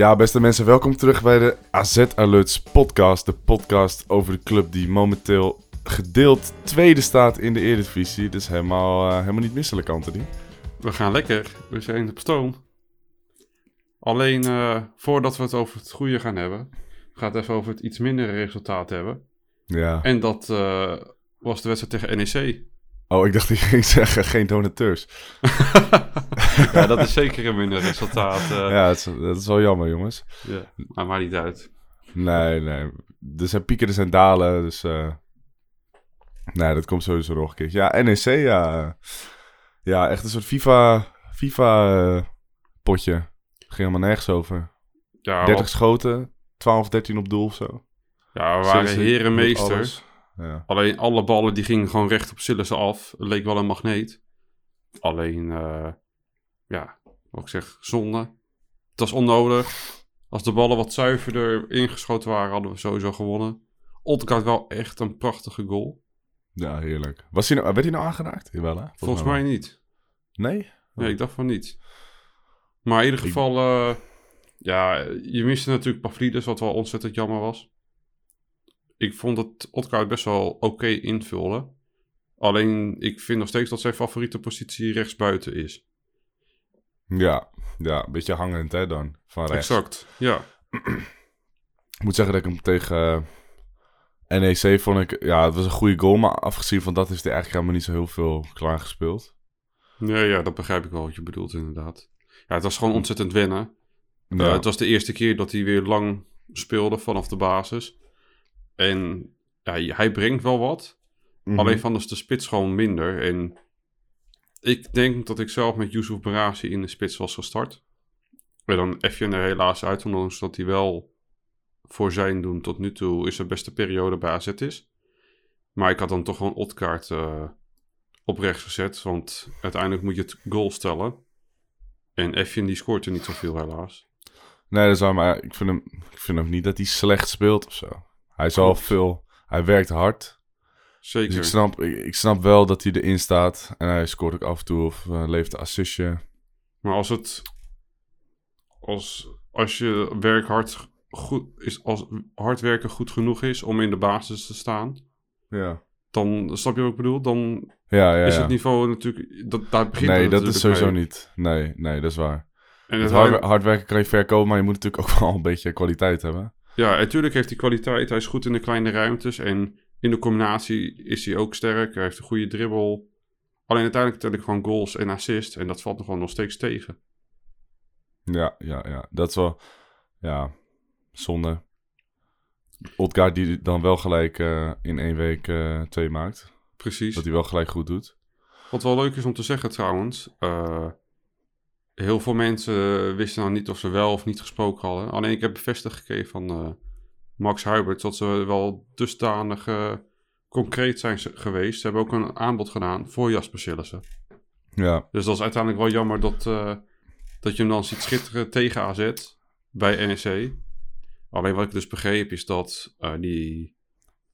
Ja, beste mensen, welkom terug bij de AZ Alerts podcast. De podcast over de club die momenteel gedeeld tweede staat in de Eredivisie. Dus helemaal, eh, helemaal niet misselijk, Anthony. We gaan lekker. We zijn op stoom. Alleen eh, voordat we het over het goede gaan hebben, gaat het even over het iets mindere resultaat hebben. Ja. En dat eh, was de wedstrijd tegen NEC. Oh, ik dacht dat je ging zeggen geen donateurs. ja, dat is zeker een minder resultaat. eh. Ja, dat is, dat is wel jammer, jongens. ja. Maar maakt niet uit. Nee, nee. Er zijn pieken, er zijn dalen, dus... eh nee, dat komt sowieso nog een keer. Ja, NEC, ja. Ja, echt een soort FIFA... FIFA eh, potje. Ging helemaal nergens over. Ja, 30 wat- schoten, 12, 13 op doel of zo. ja we waren herenmeester. Ja. Alleen alle ballen die gingen gewoon recht op Sillissen af. Het leek wel een magneet. Alleen, eh, ja, wat ik zeg, zonde. Het was onnodig. Als de ballen wat zuiverder ingeschoten waren, hadden we sowieso gewonnen. Odgaard wel echt een prachtige goal. Ja, heerlijk. Was hij nou, werd hij nou aangeraakt? Jawel, hè? Volgens mij niet. Nee? Nee, ik dacht van niet. Maar in ieder geval, eh, ja, je miste natuurlijk Pavlidis, wat wel ontzettend jammer was. Ik vond dat Odgaard best wel oké invulde. Alleen, ik vind nog steeds dat zijn favoriete positie rechtsbuiten is. Ja, ja, een beetje hangend hè dan, van rechts. Exact, ja. Ik moet zeggen dat ik hem tegen eh, NEC vond ik... Ja, het was een goede goal, maar afgezien van dat is hij eigenlijk helemaal niet zo heel veel klaargespeeld. Nee, ja, dat begrijp ik wel wat je bedoelt inderdaad. Ja, het was gewoon ontzettend wennen. Ja, Eh, het was de eerste keer dat hij weer lang speelde vanaf de basis. En ja, hij brengt wel wat. mhm. Alleen van is de spits gewoon minder. En ik denk dat ik zelf met Yusuf Barazi in de spits was gestart. En dan Efjen er helaas uit, ondanks dat hij wel voor zijn doen tot nu toe is de beste periode bij AZ is. Maar ik had dan toch gewoon Otkaart eh op rechts gezet, want uiteindelijk moet je het goal stellen. En Efjen die scoort er niet zoveel helaas. Nee, dat is waar, maar ik vind, hem, ik vind hem niet dat hij slecht speelt of zo. Hij is Klopt. veel... Hij werkt hard. Zeker. Dus ik snap, ik, ik snap wel dat hij erin staat. En hij scoort ook af en toe of eh, levert een assistje. Maar als het. Als, als je werk hard, goed is, als hard werken goed genoeg is om in de basis te staan, Ja. dan snap je wat ik bedoel? Dan Ja, ja, is het niveau natuurlijk. Dat, daar begint Nee, dat is sowieso mee. niet. Nee, nee, dat is waar. En Het hard, hard werken kan je verkopen, maar je moet natuurlijk ook wel een beetje kwaliteit hebben. Ja, natuurlijk heeft hij kwaliteit. Hij is goed in de kleine ruimtes. En in de combinatie is hij ook sterk. Hij heeft een goede dribbel. Alleen uiteindelijk tel ik gewoon goals en assist. En dat valt nog gewoon nog steeds tegen. Ja, ja, ja. Dat is wel, ja, zonde. Odgaard die dan wel gelijk eh, in één week eh, twee maakt. Precies. Dat hij wel gelijk goed doet. Wat wel leuk is om te zeggen trouwens. eh, heel veel mensen wisten nou niet of ze wel of niet gesproken hadden. Alleen ik heb bevestigd gekregen van eh, Max Hubert dat ze wel dusdanig eh, concreet zijn geweest. Ze hebben ook een aanbod gedaan voor Jasper Sillissen. Ja, Dus dat is uiteindelijk wel jammer dat, eh, dat je hem dan ziet schitteren tegen AZ bij NEC. Alleen wat ik dus begreep is dat eh, die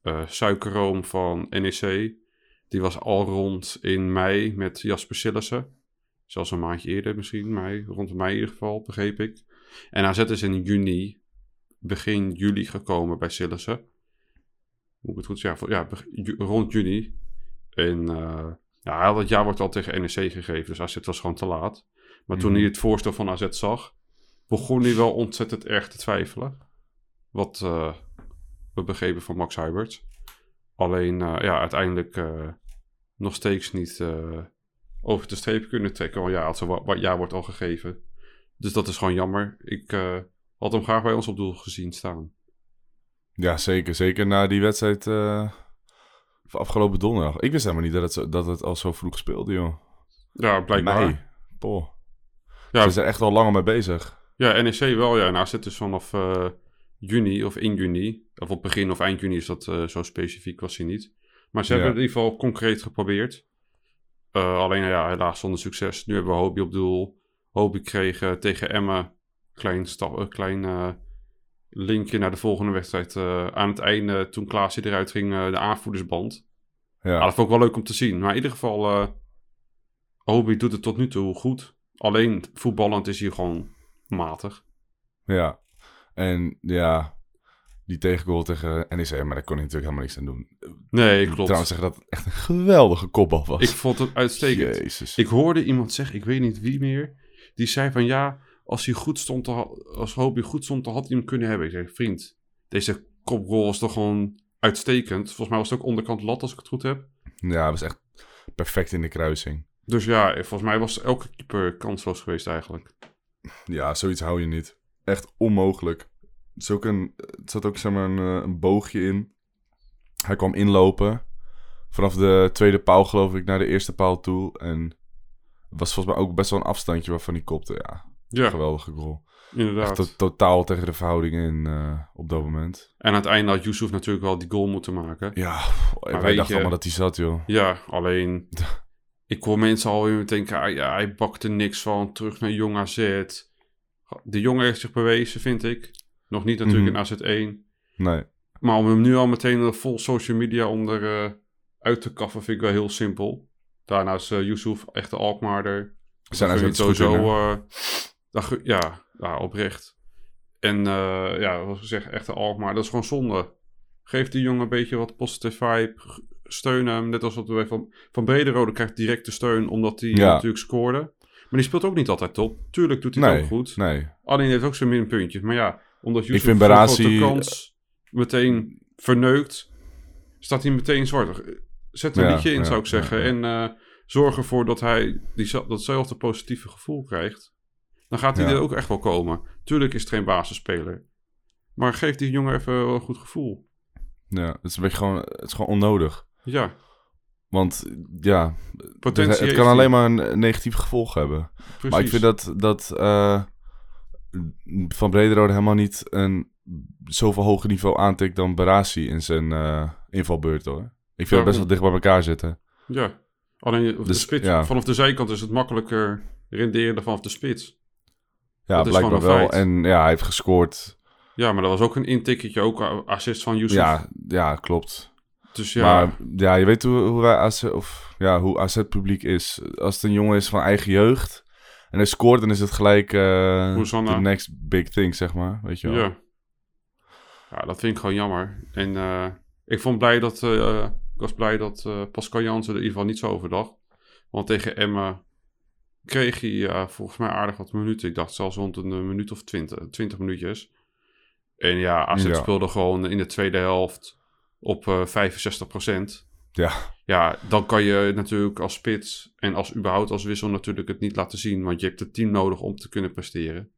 eh, suikerroom van NEC, die was al rond in mei met Jasper Sillissen. Zelfs een maandje eerder misschien, mei, rond mei in ieder geval, begreep ik. En AZ is in juni, begin juli gekomen bij Sillissen. Moet ik het goed zeggen? Ja, rond juni. En eh, ja, dat jaar wordt al tegen NEC gegeven, dus AZ was gewoon te laat. Maar toen Mhm. hij het voorstel van AZ zag, begon hij wel ontzettend erg te twijfelen. Wat eh, we begrepen van Max Hubert. Alleen, eh, ja, uiteindelijk nog steeds niet over de streep kunnen trekken. Want ja, het zo wa- wa- jaar wordt al gegeven. Dus dat is gewoon jammer. Ik eh, had hem graag bij ons op doel gezien staan. ja zeker. Zeker na die wedstrijd eh, van afgelopen donderdag. Ik wist helemaal niet dat het, dat het al zo vroeg speelde, joh. Ja, blijkbaar. Poh. Ja, Ze zijn echt al langer mee bezig. Ja, NEC wel, ja. En AZ dus vanaf eh, juni of in juni. Of op begin of eind juni is dat zo specifiek, was hij niet. Maar ze Ja. hebben het in ieder geval concreet geprobeerd. Eh, alleen, ja, helaas zonder succes. Nu hebben we Hobie op doel. Hobie kreeg eh, tegen Emma klein, stap, een klein eh, linkje naar de volgende wedstrijd. eh, aan het einde, toen Klaasje eruit ging, eh, de aanvoerdersband. Ja. Ja, dat vond ik wel leuk om te zien. Maar in ieder geval, eh Hobie doet het tot nu toe goed. Alleen voetballend is hij gewoon matig. ja. En ja, die tegengoal tegen NEC, maar daar kon hij natuurlijk helemaal niks aan doen. Nee, Ik klopt. trouwens zeggen dat het echt een geweldige kopbal was. Ik vond het uitstekend. Jezus. Ik hoorde iemand zeggen, ik weet niet wie meer, die zei van ja, als hij goed stond, als Hobie goed stond, dan had hij hem kunnen hebben. Ik zei, vriend, deze kopgoal is toch gewoon uitstekend. Volgens mij was het ook onderkant lat, als ik het goed heb. Ja, het was echt perfect in de kruising. Dus ja, volgens mij was elke keeper kansloos geweest eigenlijk. Ja, zoiets hou je niet. Echt onmogelijk. Het, is ook een, het zat ook zeg maar, een, eh, een boogje in. Hij kwam inlopen. Vanaf de tweede paal geloof ik naar de eerste paal toe. En was volgens mij ook best wel een afstandje waarvan hij kopte. Ja, Ja, geweldige goal. inderdaad. Echt to- totaal tegen de verhoudingen in eh, op dat moment. En aan het einde had Yusuf natuurlijk wel die goal moeten maken. Ja, wij weet dachten allemaal dat hij zat, joh. Ja, alleen... ik hoor mensen alweer denken, ah, ja, hij bakte niks van. Terug naar Jong AZ. De jongen heeft zich bewezen, vind ik. Nog niet natuurlijk Mhm. in AZ1. Nee. Maar om hem nu al meteen er vol social media onder eh, uit te kaffen, vind ik wel heel simpel. Daarna is eh Yusuf echt de Alkmaarder. Zijn hij het sowieso... eh, gun- ja, ja, oprecht. En eh, ja, zoals gezegd, echt de Alkmaar. Dat is gewoon zonde. Geef die jongen een beetje wat positive vibe. Steun hem. Net als wat wij van, van Brederode krijgt directe steun, omdat hij Ja. natuurlijk scoorde. Maar die speelt ook niet altijd top. Tuurlijk doet hij het Nee, ook goed. nee. Alleen heeft ook zijn minpuntjes. Maar ja, omdat Yusuf zo'n Barasi- grote kans meteen verneukt, staat hij meteen zwart. Zet een Ja, liedje in, ja, zou ik zeggen. En eh, zorg ervoor dat hij die, datzelfde positieve gevoel krijgt. Dan gaat hij er ook echt wel komen. Tuurlijk is het geen basisspeler. Maar geef die jongen even een goed gevoel. Ja, het is een beetje gewoon, het is gewoon onnodig. Ja, Want ja, potentie het, kan alleen maar een negatief gevolg hebben. Precies. Maar ik vind dat, dat eh, Van Brederode helemaal niet een zoveel hoger niveau aantikt dan Barasi in zijn eh, invalbeurt hoor. Ik vind het best wel dicht bij elkaar zitten. Ja, alleen de Dus, spits, ja. vanaf de zijkant is het makkelijker renderen dan vanaf de spits. Ja, Dat blijkbaar wel. feit. En ja, hij heeft gescoord. Ja, maar dat was ook een intikketje, ook a- assist van Yusuf. Ja, ja, klopt. dus ja, Maar ja, je weet hoe, hoe wij AZ, of ja, hoe AZ publiek is. Als het een jongen is van eigen jeugd hij scoort, dan is het gelijk eh Hosanna. the next big thing, zeg maar. Weet je wel. Ja. ja, dat vind ik gewoon jammer. En eh, ik vond blij dat, eh, ik was blij dat eh, Pascal Jansen er in ieder geval niet zo over dacht. Want tegen Emma kreeg hij volgens mij aardig wat minuten. Ik dacht zelfs rond een eh, minuut of twintig, twintig minuutjes. En ja, AZ Ja. speelde gewoon in de tweede helft op eh 65%. Ja. Ja, dan kan je natuurlijk als spits en als überhaupt als wissel natuurlijk het niet laten zien. Want je hebt het team nodig om te kunnen presteren.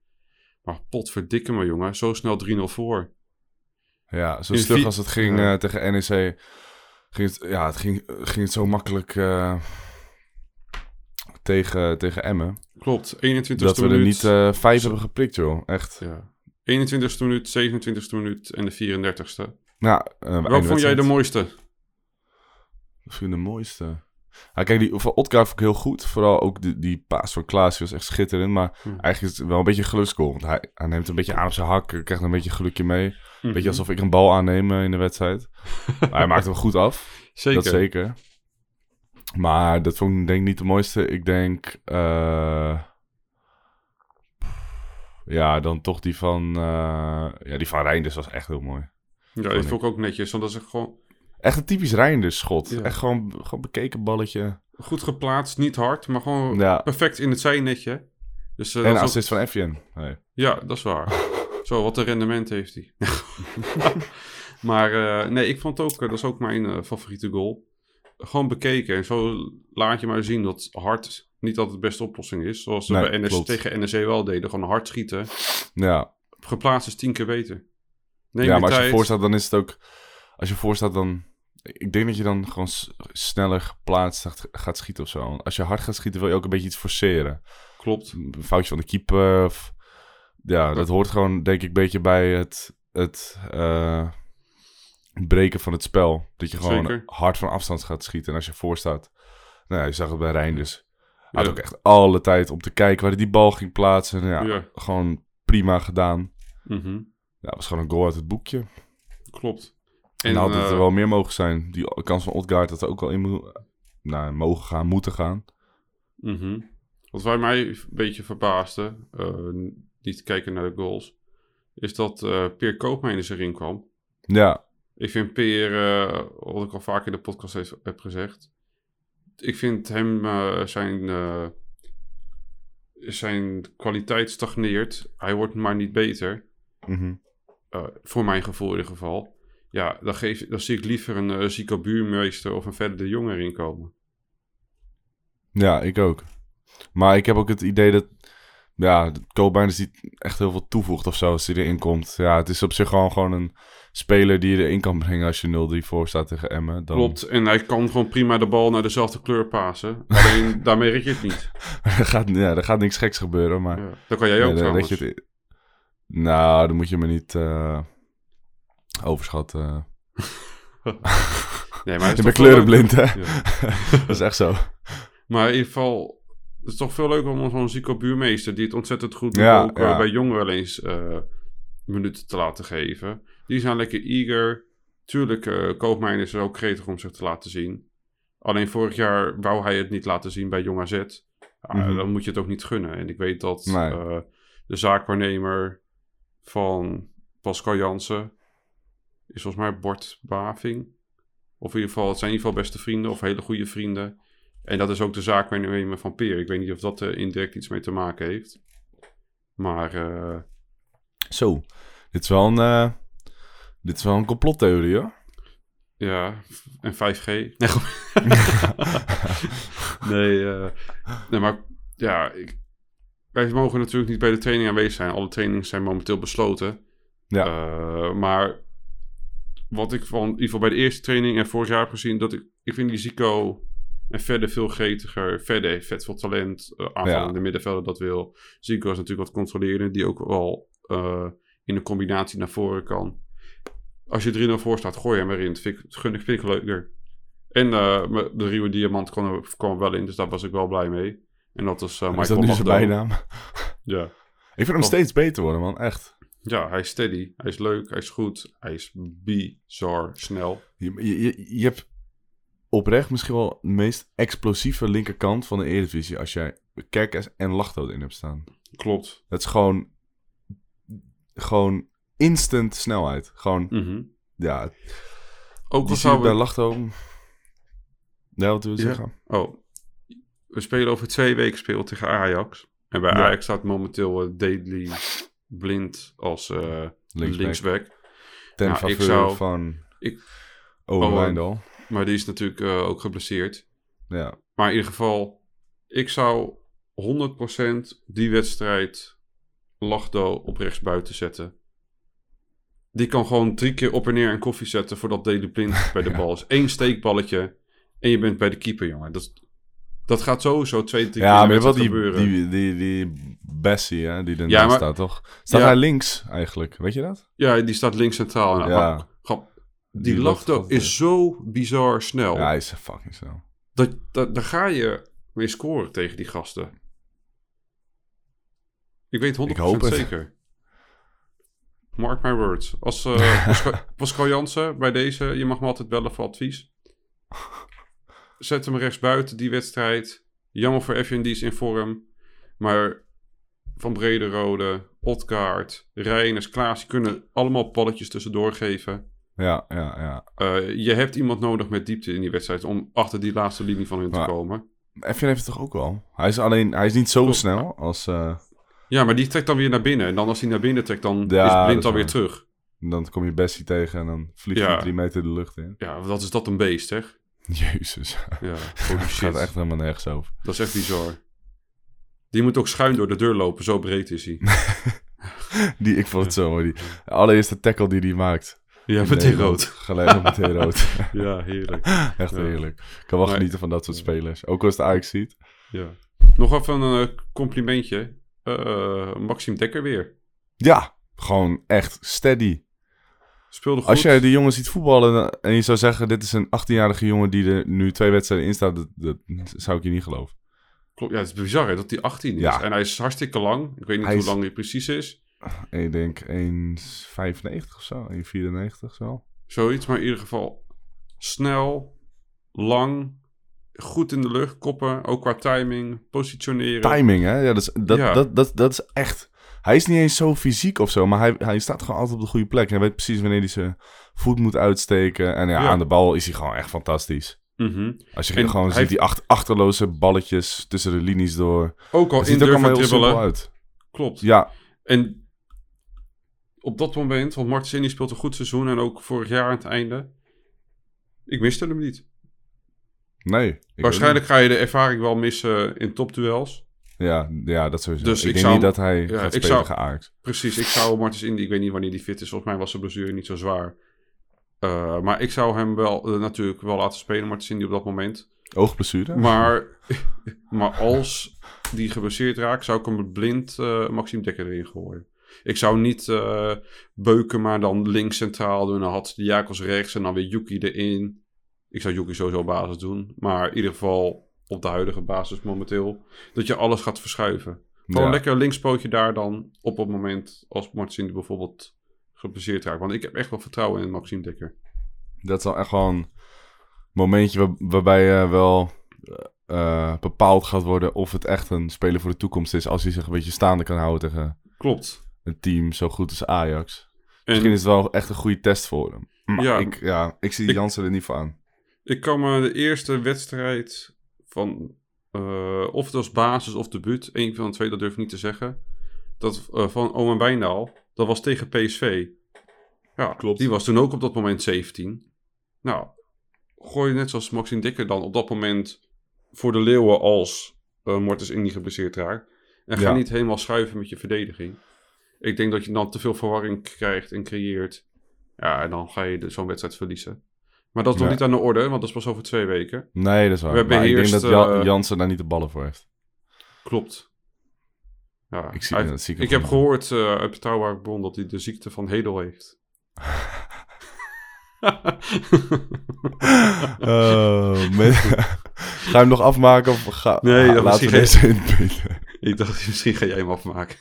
Maar potverdikke me jongen, zo snel 3-0 voor. Ja, zo stug als het ging Ja. eh, tegen NEC. Ging het, ja, het ging, ging het zo makkelijk eh, tegen, tegen Emmen. Klopt, 21 Dat we er minuut. niet eh, vijf hebben geprikt, joh. Echt. ja. 21ste minuut, 27ste minuut en de 34ste. Ja, eh, einde Welk vond jij de mooiste? Vind de mooiste. Ja, kijk, die van Otkaar vond ik heel goed. Vooral ook die, die paas van Klaas was echt schitterend. Maar Hm. eigenlijk is het wel een beetje een geluksgoal. Want hij, hij neemt een beetje aan op zijn hak. Krijgt een beetje gelukje mee. Mhm. Beetje alsof ik een bal aanneem eh, in de wedstrijd. maar hij maakt hem goed af. Zeker. Dat zeker. Maar dat vond ik denk ik niet de mooiste. Ik denk... eh, ja, dan toch die van... eh, ja, die van Reinders was echt heel mooi. Ja, dat vond ik ook netjes, want dat is gewoon Echt een typisch Reinders schot. Ja. Echt gewoon, gewoon bekeken balletje. goed geplaatst, niet hard, maar gewoon Ja. perfect in het zijnetje. Dus, eh, en dat ook- assist van Effien. Nee. Ja, dat is waar. Zo, wat een rendement heeft hij. maar eh, nee, ik vond ook, eh, dat is ook mijn favoriete goal. Gewoon bekeken. En zo laat je maar zien dat hard niet altijd de beste oplossing is. Zoals ze Nee, bij NS, klopt. tegen NEC wel deden. Gewoon hard schieten. Ja, Geplaatst is tien keer beter. Neem ja maar als je tijd. voor staat, dan is het ook... Als je voor staat, dan... Ik denk dat je dan gewoon sneller geplaatst gaat, schieten of zo. Als je hard gaat schieten, wil je ook een beetje iets forceren. Klopt. Een foutje van de keeper. Of ja, dat hoort gewoon, denk ik, een beetje bij het, het eh, breken van het spel. Dat je gewoon Zeker. hard van afstand gaat schieten. En als je voor staat, nou ja, je zag het bij Reinders. Hij had Ja. ook echt alle tijd om te kijken waar hij die bal ging plaatsen. En ja, Ja. gewoon prima gedaan. Mhm. Ja, het was gewoon een goal uit het boekje. Klopt. En dan had het eh, er wel meer mogen zijn. Die kans van Odgaard had er ook wel in nou, mogen gaan, moeten gaan. Mhm. Wat wij mij een beetje verbaasde, eh, niet te kijken naar de goals, is dat eh Peer Koopmeiners erin kwam. Ja, Ik vind Peer, wat ik al vaak in de podcast heeft- heb gezegd, ik vind hem zijn, zijn kwaliteit stagneert. Hij wordt maar niet beter. mhm. Voor mijn gevoel in ieder geval. Ja, dan, geef, dan zie ik liever een eh Zico Buurmeester of een Verder de Jong erin komen. ja, ik ook. Maar ik heb ook het idee dat... Ja, Koopmeiners niet echt heel veel toevoegt of zo als hij erin komt. Ja, het is op zich gewoon, gewoon een speler die je erin kan brengen als je 0-3 voor staat tegen Emmen. Dan... Klopt, en hij kan gewoon prima de bal naar dezelfde kleur pasen. Alleen daarmee red je het niet. er, gaat, ja, er gaat niks geks gebeuren, maar... Ja, dat kan jij ook Nee, trouwens. het... Nou, dan moet je me niet eh, overschatten. Nee, maar Ik ben kleurenblind, hè? Ja. dat is echt zo. Maar in ieder geval, het is toch veel leuker om zo'n Zico Buurmeester, die het ontzettend goed doet, Ja, ook ja. eh, bij Jong wel eens eh, minuten te laten geven. Die zijn lekker eager. Tuurlijk, eh Koopmijn is er ook gretig om zich te laten zien. Alleen vorig jaar wou hij het niet laten zien bij Jong AZ. Ja, Mhm. Dan moet je het ook niet gunnen. En ik weet dat Nee. eh, de zaakwaarnemer van Pascal Jansen is volgens mij Bart Baving. Of in ieder geval, het zijn in ieder geval beste vrienden of hele goede vrienden. En dat is ook de zaakwaarnemer van Peer. Ik weet niet of dat er indirect iets mee te maken heeft. Maar eh, Zo. Dit is wel een, eh, dit is wel een complottheorie, hoor. ja, en 5G. Nee, nee, eh, nee, maar ja, ik, wij mogen natuurlijk niet bij de training aanwezig zijn. Alle trainingen zijn momenteel besloten. Ja. Eh, maar wat ik van, in ieder geval bij de eerste training en vorig jaar heb gezien, dat ik, ik vind die Zico en verder veel gretiger. Verder heeft vet veel talent. eh aanvallende middenvelder dat wil. Zico is natuurlijk wat controlerender, die ook wel eh, in een combinatie naar voren kan. Als je 3-0 voor staat, gooi hem erin. Dat vind ik, gun ik, vind ik leuker. En eh, de Rio Diamant kwam kwam er wel in, dus daar was ik wel blij mee. En dat is uh, is dat nu zijn bijnaam? Ja. Ik vind hem steeds beter worden, man. Echt. Ja, hij is steady. Hij is leuk, hij is goed. Hij is bizar snel. Je, je, je- je hebt oprecht misschien wel de meest explosieve linkerkant van de Eredivisie als jij Kerkers en Lachto in hebt staan. Klopt. Dat is gewoon, gewoon instant snelheid. Gewoon, Mhm. ja, Ook al bij we... Lachto. Ja, wat wil je Ja. zeggen? Oh, we spelen over twee weken spelen we tegen Ajax. En bij Ja. Ajax staat momenteel uh, Daily Blind als eh, Linksback. linksback. Ten Nou, ik zou- van ik- Owen. Maar die is natuurlijk eh, ook geblesseerd. Ja. Maar in ieder geval, ik zou 100% die wedstrijd Lachdo op rechtsbuiten zetten. Die kan gewoon drie keer op en neer een koffie zetten voordat Daily Blind bij de bal is. Eén steekballetje en je bent bij de keeper, jongen. Dat, dat gaat sowieso twee, drie Ja, keer maar die, wedstrijd gebeuren. die, die, die Bessie, hè, die ernaast Ja, maar- staat, toch? Staat Ja. hij links eigenlijk? Weet je dat? Ja, die staat links centraal. Nou, Ja. die Die gewoon- is zo bizar snel. Ja, hij is fucking snel. Dat, dat, daar ga je mee scoren tegen die gasten. Ik weet 100% Ik hoop het. zeker. Mark my words. Als eh, Pascal, Jansen bij deze, je mag me altijd bellen voor advies. Zet hem rechts buiten die wedstrijd. Jammer voor FND is in vorm. Maar Van Brederode, Otkaart, Reiners, Klaas, die kunnen allemaal balletjes tussendoor geven. Ja, ja, ja. Eh, je hebt iemand nodig met diepte in die wedstrijd om achter die laatste linie van hun te komen. Effien heeft het toch ook wel? Hij is alleen, hij is niet zo snel als... eh, Ja, maar die trekt dan weer naar binnen. En dan als hij naar binnen trekt, dan Ja, is Blind alweer waar. terug. dan kom je Bessie tegen en dan vliegt Ja. hij drie meter de lucht in. Ja, wat is dat een beest, hè? Jezus. Ja, gaat echt helemaal nergens over. Dat is echt bizar. Die moet ook schuin door de deur lopen, zo breed is hij. Die, ik vond het zo mooi. Die allereerste tackle die hij maakt. Ja, In met die Nederland. rood. Gelijk meteen rood. Ja, heerlijk. Echt Ja. heerlijk. Ik kan wel Maar- genieten van dat soort spelers. Ook als de Ajax ziet. Ja. Nog even een eh, complimentje. Eh Maxime Dekker weer. Ja, gewoon echt steady. Speelde goed. Als jij die jongen ziet voetballen en je zou zeggen... dit is een 18-jarige jongen die er nu twee wedstrijden in staat... dat, dat zou ik je niet geloven. Klopt, ja, het is bizar hè, dat hij 18 is. Ja. En hij is hartstikke lang. Ik weet niet Hij hoe is- lang hij precies is. En ik denk 1,95 of zo, 1,94 zo. Zoiets, maar in ieder geval snel, lang, goed in de lucht, koppen. Ook qua timing, positioneren. Timing, hè? Ja, dat, is, dat, Ja. Dat, dat, dat is echt... Hij is niet eens zo fysiek of zo, maar hij, hij staat gewoon altijd op de goede plek. Hij weet precies wanneer hij zijn voet moet uitsteken. En ja, Ja. aan de bal is hij gewoon echt fantastisch. Mhm. Als je En gewoon ziet heeft- die acht, achterloze balletjes tussen de linies door. Ook al ziet er allemaal heel simpel dribbelen. uit. Klopt. Ja, En op dat moment, want die speelt een goed seizoen en ook vorig jaar aan het einde. Ik miste hem niet. nee. Waarschijnlijk ga je de ervaring wel missen in topduels. Ja, ja, dat sowieso. Dus ik, ik denk zou- niet dat hij Ja, gaat spelen zou-. Precies, ik zou Martens Indy, ik weet niet wanneer die fit is. Volgens mij was zijn blessure niet zo zwaar. Eh, maar ik zou hem wel eh, natuurlijk wel laten spelen, Martens Indy op dat moment. Oogblessure? Maar, maar als die geblesseerd raakt, zou ik hem blind eh Maxime Dekker erin gooien. Ik zou niet beuken, maar dan links centraal doen. Dan had Diakos rechts en dan weer Yuki erin. Ik zou Yuki sowieso basis doen. Maar in ieder geval op de huidige basis momenteel. Dat je alles gaat verschuiven. Gewoon Ja. lekker linkspootje daar dan op het moment als Martins bijvoorbeeld geblesseerd raakt. Want ik heb echt wel vertrouwen in Maxime Dekker. Dat is wel echt gewoon een momentje waar- waarbij je wel eh, bepaald gaat worden of het echt een speler voor de toekomst is. Als hij zich een beetje staande kan houden tegen Klopt. een team zo goed als Ajax. En Misschien is het wel echt een goede test voor hem. Maar Ja. ik, ja, ik zie Ik- Jansen er niet voor aan. Ik kan me de eerste wedstrijd van, eh, of het was basis of debuut, één van de twee, dat durf ik niet te zeggen, dat, eh, van Owen dat was tegen PSV. Ja, Klopt. Die was toen ook op dat moment 17. Nou, gooi je net zoals Maxime Dikker dan op dat moment voor de leeuwen als uh, Mortis Indy geblesseerd raakt. En ga Ja. niet helemaal schuiven met je verdediging. Ik denk dat je dan te veel verwarring krijgt en creëert. Ja, en dan ga je de- zo'n wedstrijd verliezen. Maar dat is nog Ja. niet aan de orde, want dat is pas over twee weken. Nee, dat is waar. We Maar ik denk dat eh, Jansen daar niet de ballen voor heeft. Klopt. Ja, Ik zie- hij- dat zie ik heb gehoord eh, uit betrouwbare bron dat hij de ziekte van Hedel heeft. Men- ga je hem nog afmaken of ga, Nee, dat laten we deze ik dacht, misschien ga jij hem afmaken.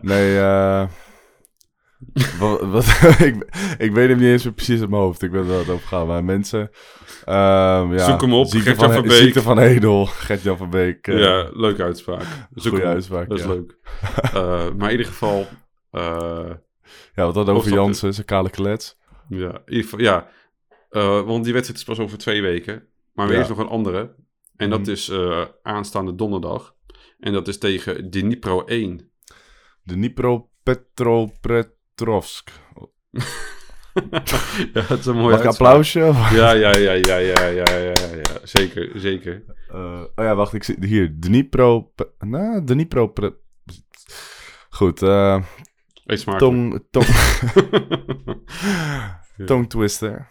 Nee, eh... wat, wat, ik, ik weet hem niet eens meer precies uit mijn hoofd. Ik weet wel dat over gaat. Maar mensen... ehm, ja, Zoek hem op, Ziekte van, van Beek. Ziekte van Edel. Gert-Jan van Beek. eh, ja, leuke uitspraak. Zoek goede op. uitspraak, Dat is leuk. Eh, maar in ieder geval... eh, Ja, wat had over Jansen, zijn kale klets. ja, in ja. Want die wedstrijd is pas over twee weken. Maar er Ja. is nog een andere. En dat Mhm. is aanstaande donderdag. En dat is tegen Dnipro 1. De Dnipro Petropetrovsk. ja, dat is een Mag uitspraak. applausje? Ja, ja, ja, ja, ja, ja, ja, ja. Zeker, zeker. Eh, oh ja, wacht. Ik zie hier. Dnipro... Nou, Dnipro... Goed. eh smakelijk. tong... Tong... Tong twister.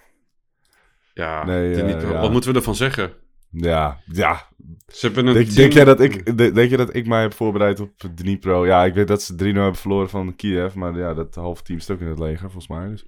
ja, Nee, eh, ja. wat moeten we ervan zeggen? Ja, ja. Ze hebben een Denk, team- denk, jij dat ik, de- denk je dat ik mij heb voorbereid op Dnipro? Ja, ik weet dat ze 3-0 hebben verloren van Kiev. Maar ja, dat halve team is ook in het leger, volgens mij. Dus.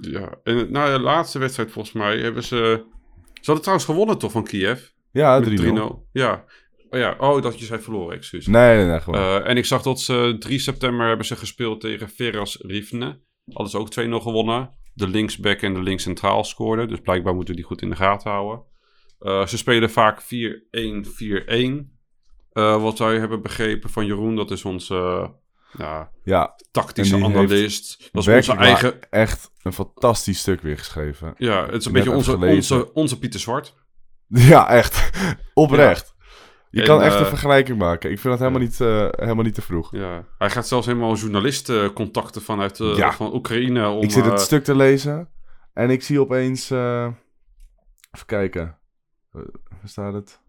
Ja, en na de laatste wedstrijd volgens mij hebben ze... Ze hadden trouwens gewonnen toch van Kiev? Ja, 3-0. Met Nee, 3-0. Ja. Oh, ja. Oh, dat je zei verloren, excuus. nee, nee, gewoon. Eh, en ik zag dat ze 3 september hebben ze gespeeld tegen Veras Rivne. Hadden ze ook 2-0 gewonnen. De linksback en de linkscentraal scoorden. Dus blijkbaar moeten we die goed in de gaten houden. Eh, ze spelen vaak 4-1-4-1. Eh, wat wij hebben begrepen van Jeroen, dat is onze ja, ja, tactische analist. Dat is onze eigen... echt een fantastisch stuk weer geschreven. Ja, het is een beetje onze, onze, onze Pieter Zwart. Ja, echt. Oprecht. Je En, kan echt eh, een vergelijking maken. Ik vind dat helemaal, niet, helemaal niet te vroeg. Ja. Hij gaat zelfs helemaal journalisten contacten vanuit Ja. van Oekraïne. Om, ik zit het stuk te lezen en ik zie opeens... even kijken. Eh, waar staat het?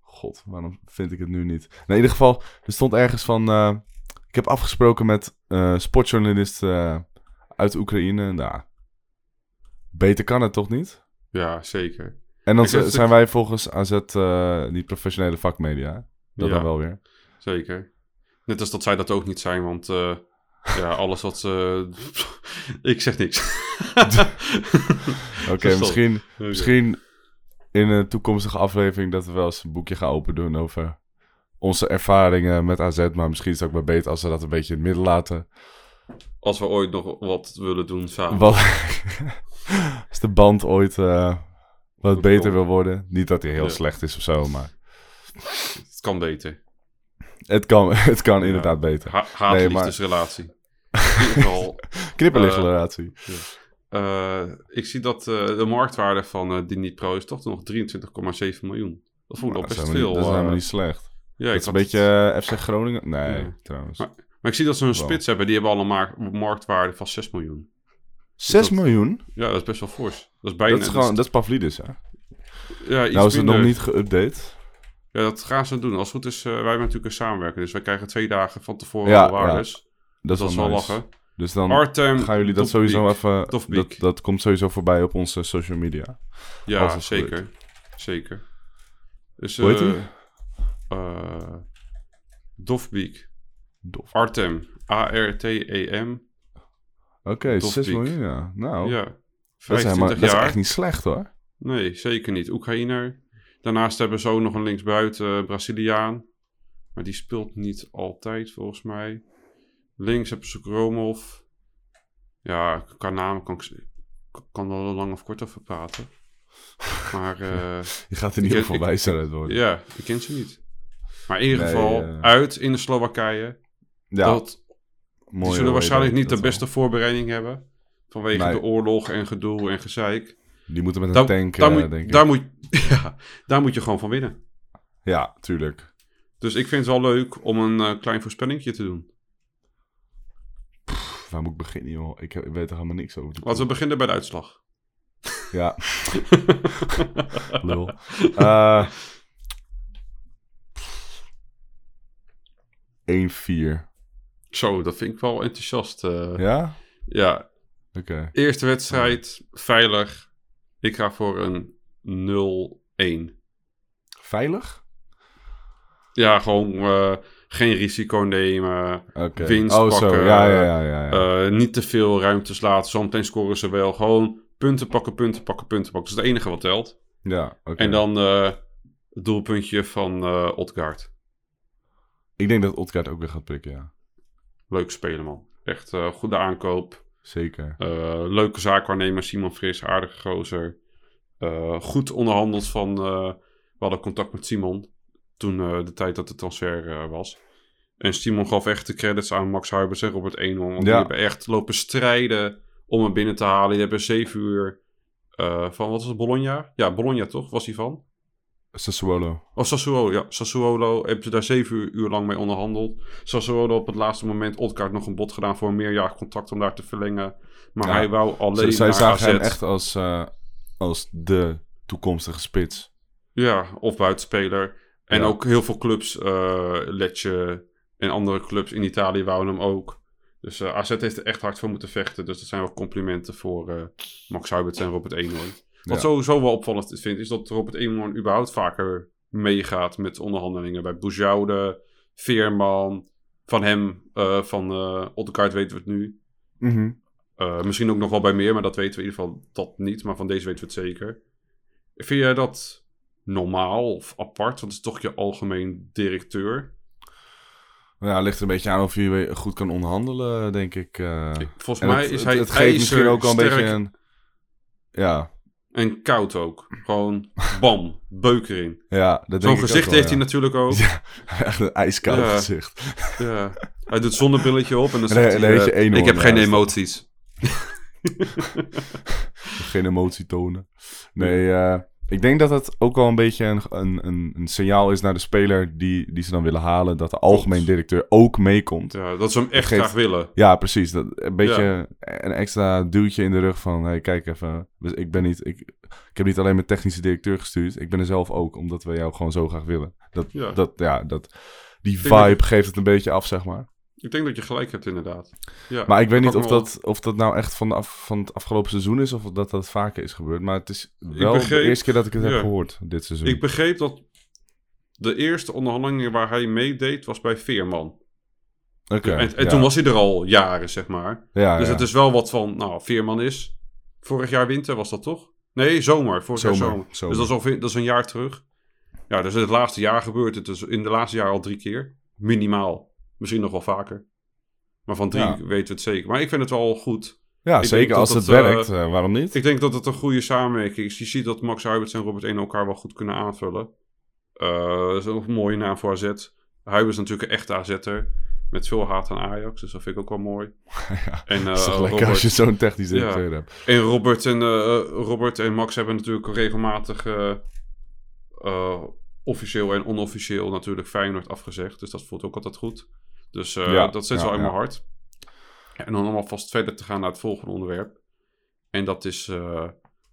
God, waarom vind ik het nu niet? Nou, in ieder geval, er stond ergens van... eh, ik heb afgesproken met eh sportjournalist eh, uit Oekraïne. Nou, beter kan het toch niet? Ja, zeker. En dan het zijn wij volgens AZ niet professionele vakmedia. Dat Ja. dan wel weer. Zeker. Net als dat zij dat ook niet zijn, want Ja, alles wat... eh, ik zeg niks. Oké, misschien, misschien in een toekomstige aflevering dat we wel eens een boekje gaan open doen over onze ervaringen met AZ. Maar misschien is het ook wel beter als we dat een beetje in het midden laten. Als we ooit nog wat willen doen samen. Wat, als de band ooit eh, wat Goed beter komen. wil worden. Niet dat hij heel Ja. slecht is of zo, maar Het kan beter. het kan, het kan Ja. inderdaad beter. Ha Haat-liefdesrelatie. In ieder geval... Knipperlichtrelatie. Eh, ik zie dat eh, de marktwaarde van eh Dini Pro is toch nog 23,7 miljoen. Dat vond ik dat is best veel. niet- dat is helemaal niet slecht. ja, dat ik is een beetje FC Groningen. Nee, Ja. trouwens. Maar- Maar ik zie dat ze een Wel. spits hebben. Die hebben al een ma- marktwaarde van 6 miljoen. 6 dat- miljoen? Ja, dat is best wel fors. Dat is bijna... Dat is gewoon, dat is Pavlidis, hè? ja, iets Nou is het nog niet geüpdate. Ja, dat gaan ze doen. Als het goed is, wij hebben natuurlijk een samenwerking. Dus wij krijgen twee dagen van tevoren Ja, de waardes. Dat is Dat is wel wel nice. lachen. Dus dan gaan jullie dat sowieso even... Dat, dat komt sowieso voorbij op onze social media. Ja, zeker. Zeker. Dus, Hoe heet eh, Dofbeek. Dof. Artem. A-R-T-E-M. Oké, 6 Dofbeek. miljoen, ja. Nou, Ja. dat, is helemaal, 25 dat is jaar. echt niet slecht, hoor. Nee, zeker niet. Oekraïner. Daarnaast hebben ze ook nog een linksbuiten eh, Braziliaan. Maar die speelt niet altijd, volgens mij. Links hebben ze Gromov. Ja, qua naam kan ik kan er wel lang of kort over praten. Maar eh, Je gaat in ieder Ik- geval ik- wijzer worden. ja, ik ken ze niet. Maar in ieder Nee, geval, eh, uit in de Slowakije. Ja, dat, mooi, die zullen waarschijnlijk niet de wel. beste voorbereiding hebben. Vanwege Nee. de oorlog en gedoe en gezeik. Die moeten met een Daar, tank, daar, eh, moet, denk ik. daar, moet, ja, daar moet je gewoon van winnen. Ja, tuurlijk. Dus ik vind het wel leuk om een klein voorspellingje te doen. Waar moet ik beginnen, joh? Ik, heb- ik weet er helemaal niks over. Laten we beginnen bij de uitslag. Ja, lul. Eh 1-4. Zo, dat vind ik wel enthousiast. eh. Ja? ja, Oké. eerste wedstrijd, veilig. Ik ga voor een 0-1. Veilig? Ja, gewoon eh, geen risico nemen. Winst oh, pakken. Ja, ja, ja. ja, ja. eh, niet te veel ruimtes laten. Zometeen scoren ze wel. Gewoon punten pakken, punten pakken, punten pakken. Dat is het enige wat telt. ja. En dan eh, het doelpuntje van eh Otgaard. Ik denk dat Otkaart ook weer gaat prikken, ja. Leuk spelen, man. Echt goede aankoop. Zeker. Leuke zaakwaarnemer, Simon Fris, aardige gozer. Goed onderhandeld van... we hadden contact met Simon toen eh, de tijd dat de transfer eh, was. En Simon gaf echt de credits aan Max Huibers en Robert Eenhoorn. Want die Ja. hebben echt lopen strijden om hem binnen te halen. Die hebben zeven uur eh, van, wat was het, Bologna? Ja, Bologna toch, was hij van? Sassuolo. Oh, Sassuolo, ja. Sassuolo hebben ze daar zeven uur, uur lang mee onderhandeld. Sassuolo op het laatste moment Odgaard nog een bod gedaan voor een meerjarig contract om daar te verlengen. Maar Ja. hij wou alleen Z- zij zagen hem echt als, als de toekomstige spits. Ja, of buitenspeler. En Ja. ook heel veel clubs, eh Lecce en andere clubs in Italië wouden hem ook. Dus eh, AZ heeft er echt hard voor moeten vechten. Dus dat zijn wel complimenten voor eh, Max Huibert en Robert Eenhoorn. Wat sowieso wel opvallend vind, is dat Robert Eenhoorn überhaupt vaker meegaat met onderhandelingen. Bij Boujoude, Veerman, van hem, eh, van uh, Otterkaart weten we het nu. Mhm. Misschien ook nog wel bij meer, maar dat weten we in ieder geval dat niet. Maar van deze weten we het zeker. Vind jij dat normaal of apart? Want het is toch je algemeen directeur. Ja, het ligt er een beetje aan of je goed kan onderhandelen, denk ik. eh. Volgens En mij het, is het- hij het geeft misschien ook wel een beetje een... Ja, en koud ook. Gewoon bam, beuk erin. ja dat denk Zo'n gezicht wel, heeft ja. hij natuurlijk ook. Ja, echt een ijskoud Ja. gezicht. Ja. Hij doet zonnebrilletje op en dan zegt dan- hij... eh, ik heb geen emoties. Geen emotie tonen. Nee, eh, ik denk dat het ook wel een beetje een, een, een, signaal is naar de speler die, die ze dan willen halen. Dat de algemeen directeur ook meekomt. Ja, dat ze hem echt Geeft- graag willen. Ja, precies. Dat, een beetje een extra duwtje in de rug van... Hey, kijk even, ik, ben niet, ik, ik heb niet alleen mijn technische directeur gestuurd. Ik ben er zelf ook, omdat we jou gewoon zo graag willen. Dat, Ja. dat, ja, dat, die dat vibe geeft het een beetje af, zeg maar. Ik denk dat je gelijk hebt inderdaad. Ja, Maar ik weet niet of dat, of dat nou echt van, af, van het afgelopen seizoen is... of dat dat vaker is gebeurd. Maar het is wel begreep- de eerste keer dat ik het heb gehoord, dit seizoen. Ik begreep dat de eerste onderhandelingen waar hij meedeed was bij Veerman. Oké. en en ja. toen was hij er al jaren, zeg maar. Ja, dus het is wel wat van, nou, Veerman is. Vorig jaar winter was dat toch? Nee, zomer. Vorig jaar Zomer, zomer. zomer. Dus dat is, al, dat is een jaar terug. Ja, dus in het laatste jaar gebeurt het. Dus in de laatste jaar al drie keer. Minimaal. Misschien nog wel vaker. Maar van drie Ja. weten we het zeker. Maar ik vind het wel goed. Ja, ik zeker. Als het het, werkt, eh, eh, waarom niet? Ik denk dat het een goede samenwerking is. Je ziet dat Max Huibers en Robert 1 elkaar wel goed kunnen aanvullen. Eh, dat is ook een mooie naam voor AZ. Huibers is natuurlijk een echte AZ'er. Met veel haat aan Ajax. Dus dat vind ik ook wel mooi. ja. En, Het is toch lekker Robert- als je zo'n technisch Ja. hebt. En Robert en, Robert en Max hebben natuurlijk regelmatig officieel en onofficieel natuurlijk Feyenoord afgezegd. Dus dat voelt ook altijd goed. Dus eh, Ja, dat zit wel in mijn hart. En dan om alvast verder te gaan naar het volgende onderwerp. En dat is eh,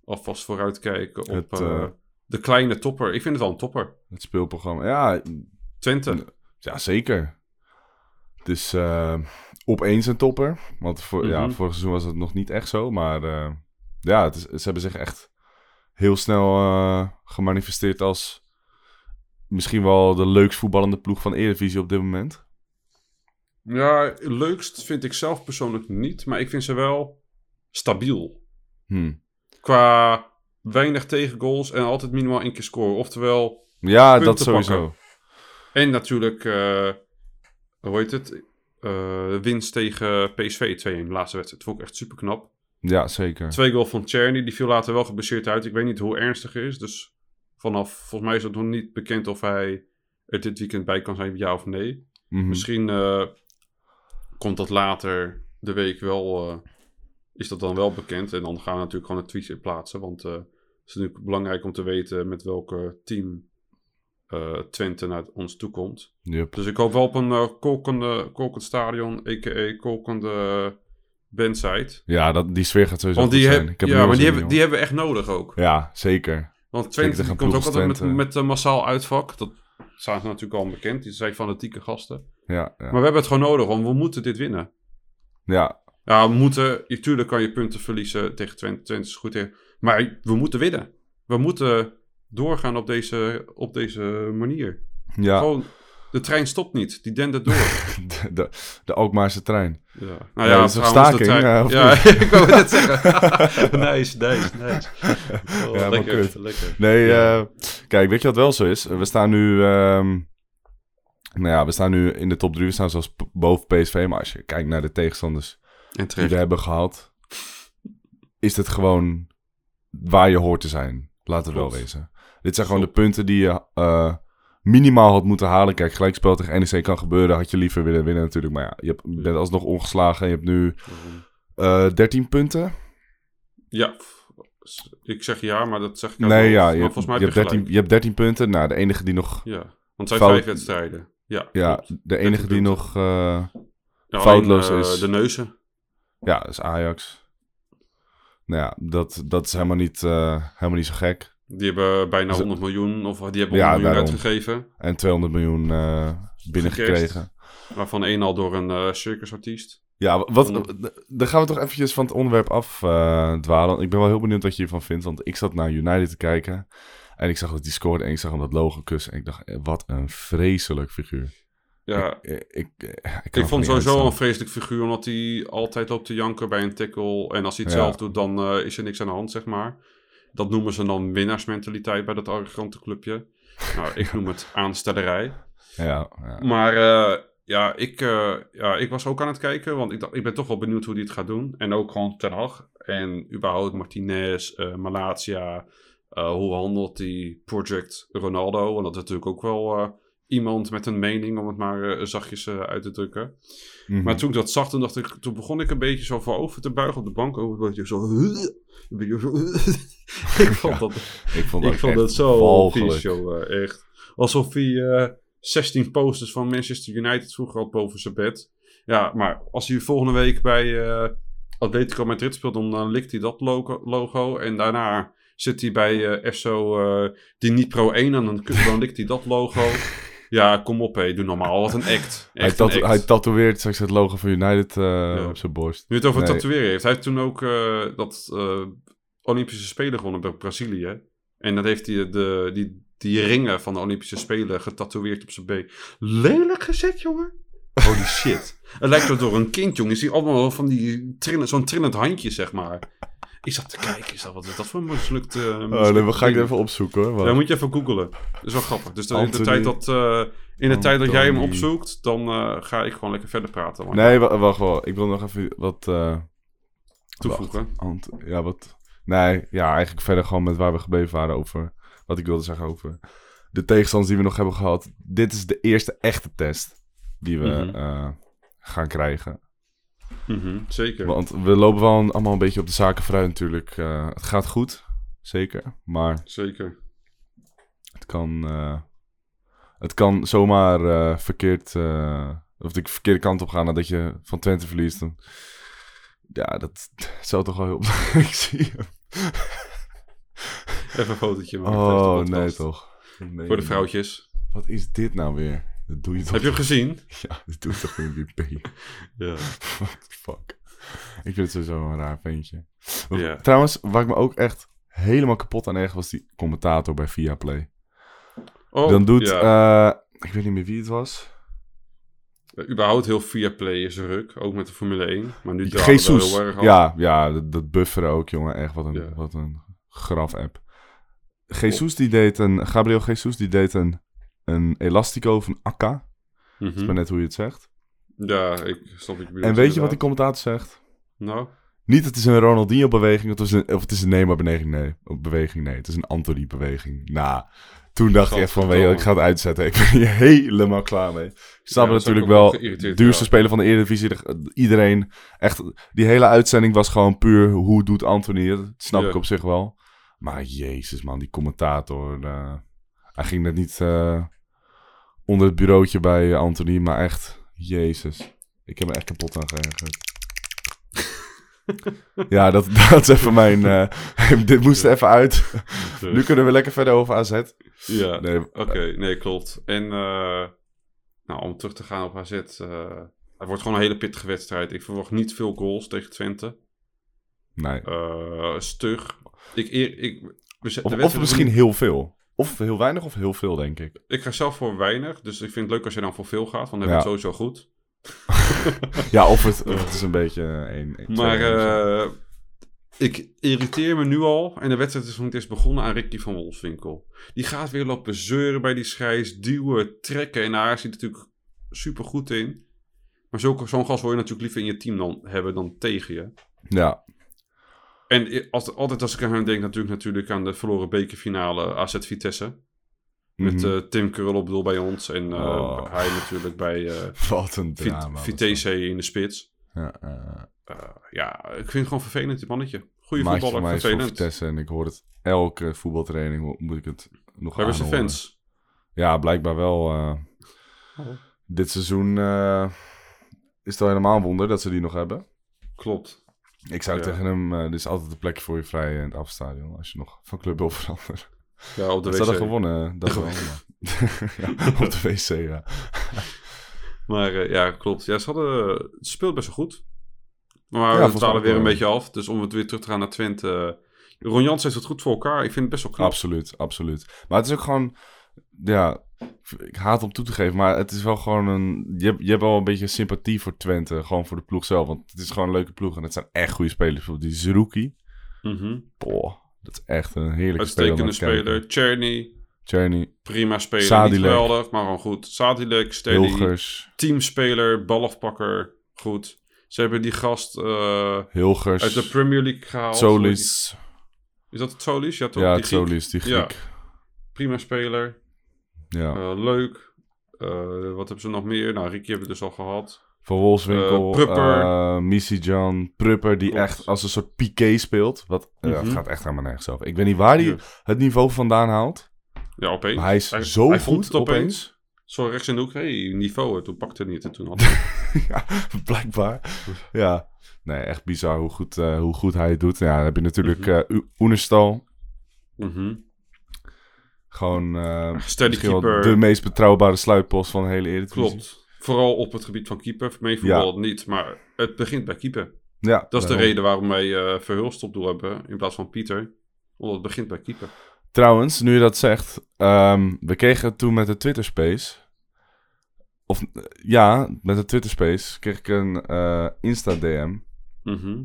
alvast vooruitkijken op Het, eh, de kleine topper. Ik vind het wel een topper. Het speelprogramma. Ja, Twente. ja zeker. Het is opeens een topper. Want voor, ja, Mhm. vorig seizoen was het nog niet echt zo. Maar ja, het is, ze hebben zich echt heel snel gemanifesteerd als misschien wel de leukst voetballende ploeg van Eredivisie op dit moment. Ja, leukst vind ik zelf persoonlijk niet. Maar ik vind ze wel stabiel. Hm. Qua weinig tegengoals en altijd minimaal één keer scoren. Oftewel, Ja, dat sowieso. pakken. en natuurlijk, eh, hoe heet het? Eh, winst tegen PSV 2-1, de laatste wedstrijd. Dat vond ik echt super knap. Ja, zeker. Twee goal van Czerny, die viel later wel geblesseerd uit. Ik weet niet hoe ernstig het is. Dus vanaf, volgens mij is het nog niet bekend of hij er dit weekend bij kan zijn, ja of nee. Mhm. Misschien eh, komt dat later de week wel, eh, is dat dan wel bekend. En dan gaan we natuurlijk gewoon een tweet in plaatsen. Want eh, het is natuurlijk belangrijk om te weten met welke team eh, Twente naar ons toe komt. Yep. Dus ik hoop wel op een kolkende, kolkend stadion, a.k.a. kolkende bandsite. Ja, dat, die sfeer gaat sowieso Want die, heb, Ik heb ja, maar die, hebben, die hebben we echt nodig ook. Ja, zeker. Want Twente komt ook altijd met, met een massaal uitvak. Dat staan ze natuurlijk al bekend. Die zijn fanatieke gasten. Ja, ja. Maar we hebben het gewoon nodig, want we moeten dit winnen. ja, Ja, we moeten. Natuurlijk kan je punten verliezen tegen Twente. Twente is goed in. Maar we moeten winnen. We moeten doorgaan op deze, op deze manier. ja. Gewoon, de trein stopt niet. Die dendert door. De, de, de Alkmaarse trein. Ja. Nou Ja, ja, dat is een trouwens, de staking, trein- of ja, ik wou net zeggen. nice, nice, nice. Oh, Ja, maar lekker, kut. lekker. Nee, Ja. eh, kijk, weet je wat wel zo is? We staan nu, ehm, nou ja, we staan nu in de top 3. We staan zelfs p- boven PSV. Maar als je kijkt naar de tegenstanders En die we hebben gehaald, is het gewoon waar je hoort te zijn. Laten we wel wezen. Dit zijn gewoon de punten die je eh, minimaal had moeten halen. Kijk, gelijkspel tegen NEC kan gebeuren. Had je liever willen winnen natuurlijk. Maar ja, je hebt, je bent alsnog ongeslagen. En je hebt nu eh 13 punten. Ja, ik zeg ja, maar dat zeg ik Nee, ja, je, hebt, volgens mij je, hebt heb je 13, gelijk. je hebt 13 punten. Nou, de enige die nog... Ja, want het zijn Fout- vijf wedstrijden. Ja, Ja, de enige die nog... eh, Ja, foutloos alleen, eh, is. De neuzen. ja, dat is Ajax. Nou ja, dat, dat is helemaal niet, helemaal niet zo gek. Die hebben bijna Is het- 100 miljoen, of die hebben 100 Ja, miljoen daarom. uitgegeven. En 200 miljoen eh, binnengekregen. Waarvan één al door een eh, circusartiest. Ja, wat, dan gaan we toch eventjes van het onderwerp af eh, dwalen. Ik ben wel heel benieuwd wat je hiervan vindt. Want ik zat naar United te kijken. En ik zag dat die scoorde en ik zag hem dat logo kussen. En ik dacht, wat een vreselijk figuur. Ja, Ik, ik, vond sowieso een vreselijk figuur, omdat hij altijd loopt te janken bij een tackle. En als hij het Ja. zelf doet, dan is er niks aan de hand, zeg maar. Dat noemen ze dan winnaarsmentaliteit bij dat arrogante clubje. Nou, ik noem het aanstellerij. Ja, ja. Maar eh, ja, ik, eh, ja, ik was ook aan het kijken, want ik, dacht, ik ben toch wel benieuwd hoe hij het gaat doen. En ook gewoon Ten Hag. En überhaupt Martinez, eh Malatia. hoe handelt die Project Ronaldo? Want dat is natuurlijk ook wel iemand met een mening, om het maar zachtjes uit te drukken. Mhm. Maar toen ik dat zag, toen, dacht ik, toen begon ik een beetje zo voorover te buigen op de bank. Ook een beetje zo... Ik vond dat, ik vond, ik ook vond echt het zo vies, joh. eh, Echt. Alsof hij eh 16 posters van Manchester United vroeger had boven zijn bed. Ja, maar als hij volgende week bij eh, Atletico Madrid speelt, dan eh, likt hij dat logo, logo. En daarna zit hij bij eh FSO eh Dnipro 1 en dan, dan likt hij dat logo. Ja, kom op hé, doe normaal. Wat een act. Hij, een act. hij tatoeëert straks het logo van United eh, op zijn borst. Nu het over Nee. tatoeëren heeft. Hij heeft toen ook eh, dat eh, Olympische Spelen gewonnen bij Brazilië. En dat heeft hij de, die, die ringen van de Olympische Spelen getatoeëerd op zijn been. Lelijk gezet, jongen. Holy shit. Het lijkt wel door een kind, jongen. Je ziet allemaal van die trillen, zo'n trillend handje, zeg maar. Ik zat te kijken, is dat, wat is dat voor een mislukte... Oh, nee, we gaan ik even opzoeken hoor. Wacht. moet je even googlen. Dat is wel grappig. Dus in de tijd dat, eh, in de tijd dat jij hem opzoekt, dan eh, ga ik gewoon lekker verder praten. Maar Nee, wa- wacht wel. Ik wil nog even wat... eh, toevoegen. Ja, wat... Nee, ja, eigenlijk verder gewoon met waar we gebleven waren over... Wat ik wilde zeggen over de tegenstanders die we nog hebben gehad. Dit is de eerste echte test die we Mhm. eh, gaan krijgen. Mhm, zeker. Want we lopen wel een- allemaal een beetje op de zaken vooruit natuurlijk. Eh, het gaat goed, zeker. Maar Zeker. het kan, eh, het kan zomaar eh, verkeerd... of de verkeerde kant op gaan nadat je van Twente verliest. Dan, ja, dat zou toch wel heel... ik zie hem. Even een fotootje maken. Oh, nee toch. Nee, Voor de vrouwtjes. Wat is dit nou weer? Dat doe je toch... Heb je hem gezien? Ja, dat doe je toch WP. Ja. What the fuck. Ik vind het sowieso een raar ventje. Ja. Trouwens, waar ik me ook echt helemaal kapot aan erg was die commentator bij Viaplay. Oh, Dan doet... ja. eh, ik weet niet meer wie het was. überhaupt heel via play is ruk. Ook met de Formule 1. Maar nu Jesus. heel erg. Ja, ja dat, dat bufferen ook, jongen. Echt, wat een, Ja. wat een graf-app. Jesus die deed een... Gabriel Jesus die deed een, een Elastico een Akka. Mhm. Dat is maar net hoe je het zegt. Ja, ik snap bedoelt. En weet je wat die commentator zegt? Nou, Niet het is een Ronaldinho-beweging of, het is een- of het is een Neymar-beweging. Nee, beweging, nee. Het is een Anthony-beweging. Nou, toen dacht ik echt van, weet je, wat, ik ga het uitzetten. Ik ben hier helemaal klaar mee. Ik snap Ja, dat natuurlijk wel duurste ja. speler van de Eredivisie. de- Iedereen, echt, die hele uitzending was gewoon puur, hoe doet Anthony het? Dat snap Ja. ik op zich wel. Maar jezus man, die commentator. eh, hij ging net niet eh, onder het bureautje bij eh, Anthony, maar echt, jezus. Ik heb me echt kapot aan geërgerd. Ja, dat, dat is even mijn... eh, dit moest er even uit. Nu kunnen we lekker verder over AZ. ja. Nee, Oké, nee, klopt. En eh, nou, om terug te gaan op AZ. eh het wordt gewoon een hele pittige wedstrijd. Ik verwacht niet veel goals tegen Twente. nee. Eh stug. Ik, ik, we Of, of misschien heel veel. Of heel weinig of heel veel, denk ik. Ik ga zelf voor weinig. Dus ik vind het leuk als je dan voor veel gaat. Want dan heb je Ja. het sowieso goed. Ja, of het, of het is een beetje een... een Maar zo. eh, ik irriteer me nu al. En de wedstrijd is nog niet eens begonnen aan Ricky van Wolfswinkel. Die gaat weer lopen zeuren bij die schijs. Duwen, trekken. En daar zit natuurlijk super goed in. Maar zo'n gast wil je natuurlijk liever in je team dan hebben dan tegen je. Ja, En als, altijd als ik aan hem denk, natuurlijk, natuurlijk aan de verloren bekerfinale AZ Vitesse. Met Mhm. eh, Tim Krul op bedoel bij ons. En eh, Oh. hij natuurlijk bij eh, wat een Vit- drama. was Vitesse in de spits. Ja, ja, ik vind het gewoon vervelend, dit mannetje. Goeie maatje van voetballer, mij is voor vervelend. Vitesse en ik hoor het elke voetbaltraining moet ik het nog Hebben ze fans? Ja, blijkbaar wel. eh. Oh. Dit seizoen eh, is het wel helemaal een wonder dat ze die nog hebben. Klopt. Ik zou Ja. tegen hem, eh, er is altijd een plekje voor je vrij in het afstadion. Als je nog van club wil veranderen. Ja, op de Ze wc. hadden gewonnen. Dat wel. ja, op de wc, ja. Maar eh, ja, klopt. Ja, ze hadden, het speelt best wel goed. Maar Ja, we ook weer een beetje af. Dus om het weer terug te gaan naar Twente. eh, Ron Jans heeft het goed voor elkaar. Ik vind het best wel knap. Absoluut, absoluut. Maar het is ook gewoon, ja, ik haat om toe te geven, maar het is wel gewoon een, je hebt, je hebt wel een beetje sympathie voor Twente, gewoon voor de ploeg zelf, want het is gewoon een leuke ploeg en het zijn echt goede spelers. Bijvoorbeeld die Zerouki, Mhm. boah, dat is echt een heerlijke speler. Uitstekende speler. Czerny, Czerny, prima speler. Sadilek. Niet geweldig, maar gewoon goed. Sadilek, steady. Hilgers, Teamspeler, balafpakker. Goed. Ze hebben die gast eh, Hilgers, uit de Premier League gehaald. Solis, Is dat het Solis? Ja, toch? ja, Die. Solis, die Ja. Griek. Prima speler. Ja. Eh, leuk. Eh, wat hebben ze nog meer? Nou, Ricky hebben we dus al gehad. Van Wolfswinkel, Eh, Prupper. Missy Jan, Prupper, die Klopt. echt als een soort piqué speelt. Wat Mhm. gaat echt helemaal nergens over. Ik weet niet waar hij het niveau vandaan haalt. Ja, opeens. Maar hij is zo hij goed het opeens. Zo rechts in de hoek. hey, niveau. Toen pakte het niet. En toen had hij- ja, blijkbaar. Ja, nee, echt bizar hoe goed, hoe goed hij het doet. Ja, dan heb je natuurlijk U- Oenerstal. Mhm. Gewoon keeper. de meest betrouwbare sluitpost van de hele Eredivisie. Klopt. Vooral op het gebied van keeper. Meevoetbal niet. Maar het begint bij keeper. Ja, Dat is de reden waarom wij eh Verhulst op doel hebben. In plaats van Pieter. Omdat het begint bij keeper. Trouwens, nu je dat zegt, ehm, we kregen toen met de Twitter Space of eh, ja, met een Twitter Space kreeg ik een Insta-DM. Mhm.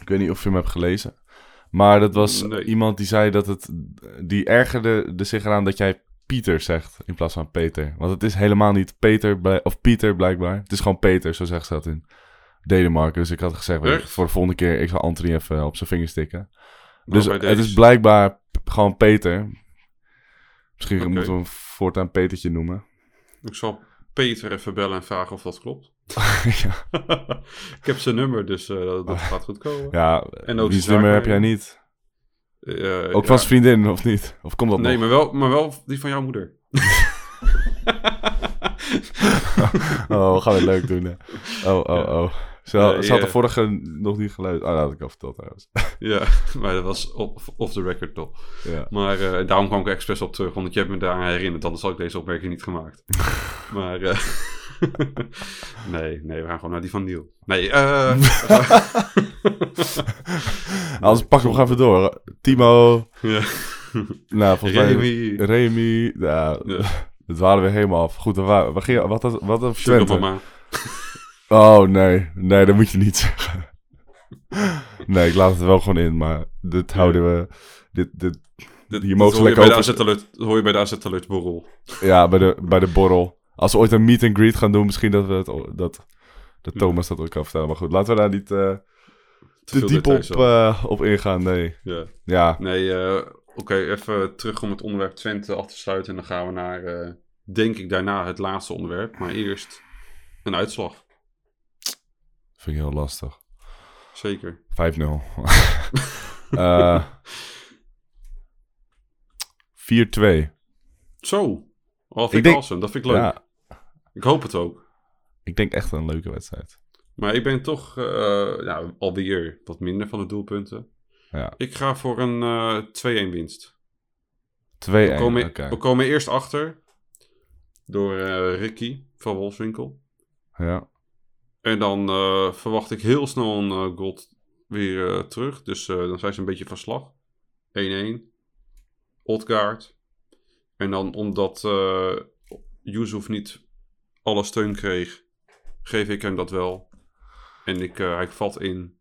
Ik weet niet of je hem hebt gelezen. Maar dat was Nee. iemand die zei dat het... Die ergerde er zich eraan dat jij Pieter zegt in plaats van Peter. Want het is helemaal niet Peter of Pieter blijkbaar. Het is gewoon Peter, zo zegt ze dat in Denemarken. Dus ik had gezegd, Echt? voor de volgende keer, ik zal Anthony even op zijn vingers tikken. Dus het is blijkbaar gewoon Peter. Misschien moeten we hem voortaan Petertje noemen. Ik zal Peter even bellen en vragen of dat klopt. ja, ik heb zijn nummer, dus eh, dat, dat gaat goed komen. ja En ook nummer heb jij niet? Eh, Ook van zijn vriendin, of niet? Of komt dat Nee, nog? maar wel, maar wel die van jouw moeder. Oh, we gaan het leuk doen, hè. Oh, oh, oh. Ze, Nee, ze had de vorige nog niet geluid. Oh, dat had ik al verteld trouwens. ja, maar dat was off, off the record toch. ja. Maar eh, daarom kwam ik er expres op terug, want je hebt me daaraan herinnerd. Anders had ik deze opmerking niet gemaakt. maar eh, nee, nee, we gaan gewoon naar die van Niel. Nee, eh Anders pakken we hem even door. Timo, ja. nou, volgens mij... Remy, Remy, nou, Ja. het waren we helemaal af. Goed, waar, waar ging, wat, wat, wat Sugar Twente? Oh, nee. Nee, dat moet je niet zeggen. Nee, ik laat het wel gewoon in, maar dit houden we... Dit, dit, Dit, Je dit hoor je bij de AZ Alert, hoor je bij de AZ Alert borrel. ja, bij de, bij de borrel. Als we ooit een meet and greet gaan doen, misschien dat we het... Dat, dat Thomas dat ook kan vertellen. Maar goed, laten we daar niet eh, te diep op, eh, op ingaan. Nee. Ja. Ja, Nee, eh, oké, even terug om het onderwerp Twente af te sluiten. En dan gaan we naar, denk ik, daarna het laatste onderwerp. Maar eerst een uitslag. Vind ik heel lastig. Zeker. 5-0. Eh 4-2. Zo. Oh, vind Ik ik denk- awesome. Dat vind ik leuk. Ja, Ik hoop het ook. ik denk echt een leuke wedstrijd. Maar ik ben toch eh ja, alweer wat minder van de doelpunten. Ja. Ik ga voor een eh 2-1 winst. 2-1. We komen, we komen eerst achter door eh, Ricky van Wolfswinkel. Ja. En dan eh, verwacht ik heel snel een eh, goal weer eh, terug. Dus dan zijn ze een beetje van slag. 1-1. Odgaard. En dan omdat eh Yusuf niet alle steun kreeg, geef ik hem dat wel. En ik, hij valt in.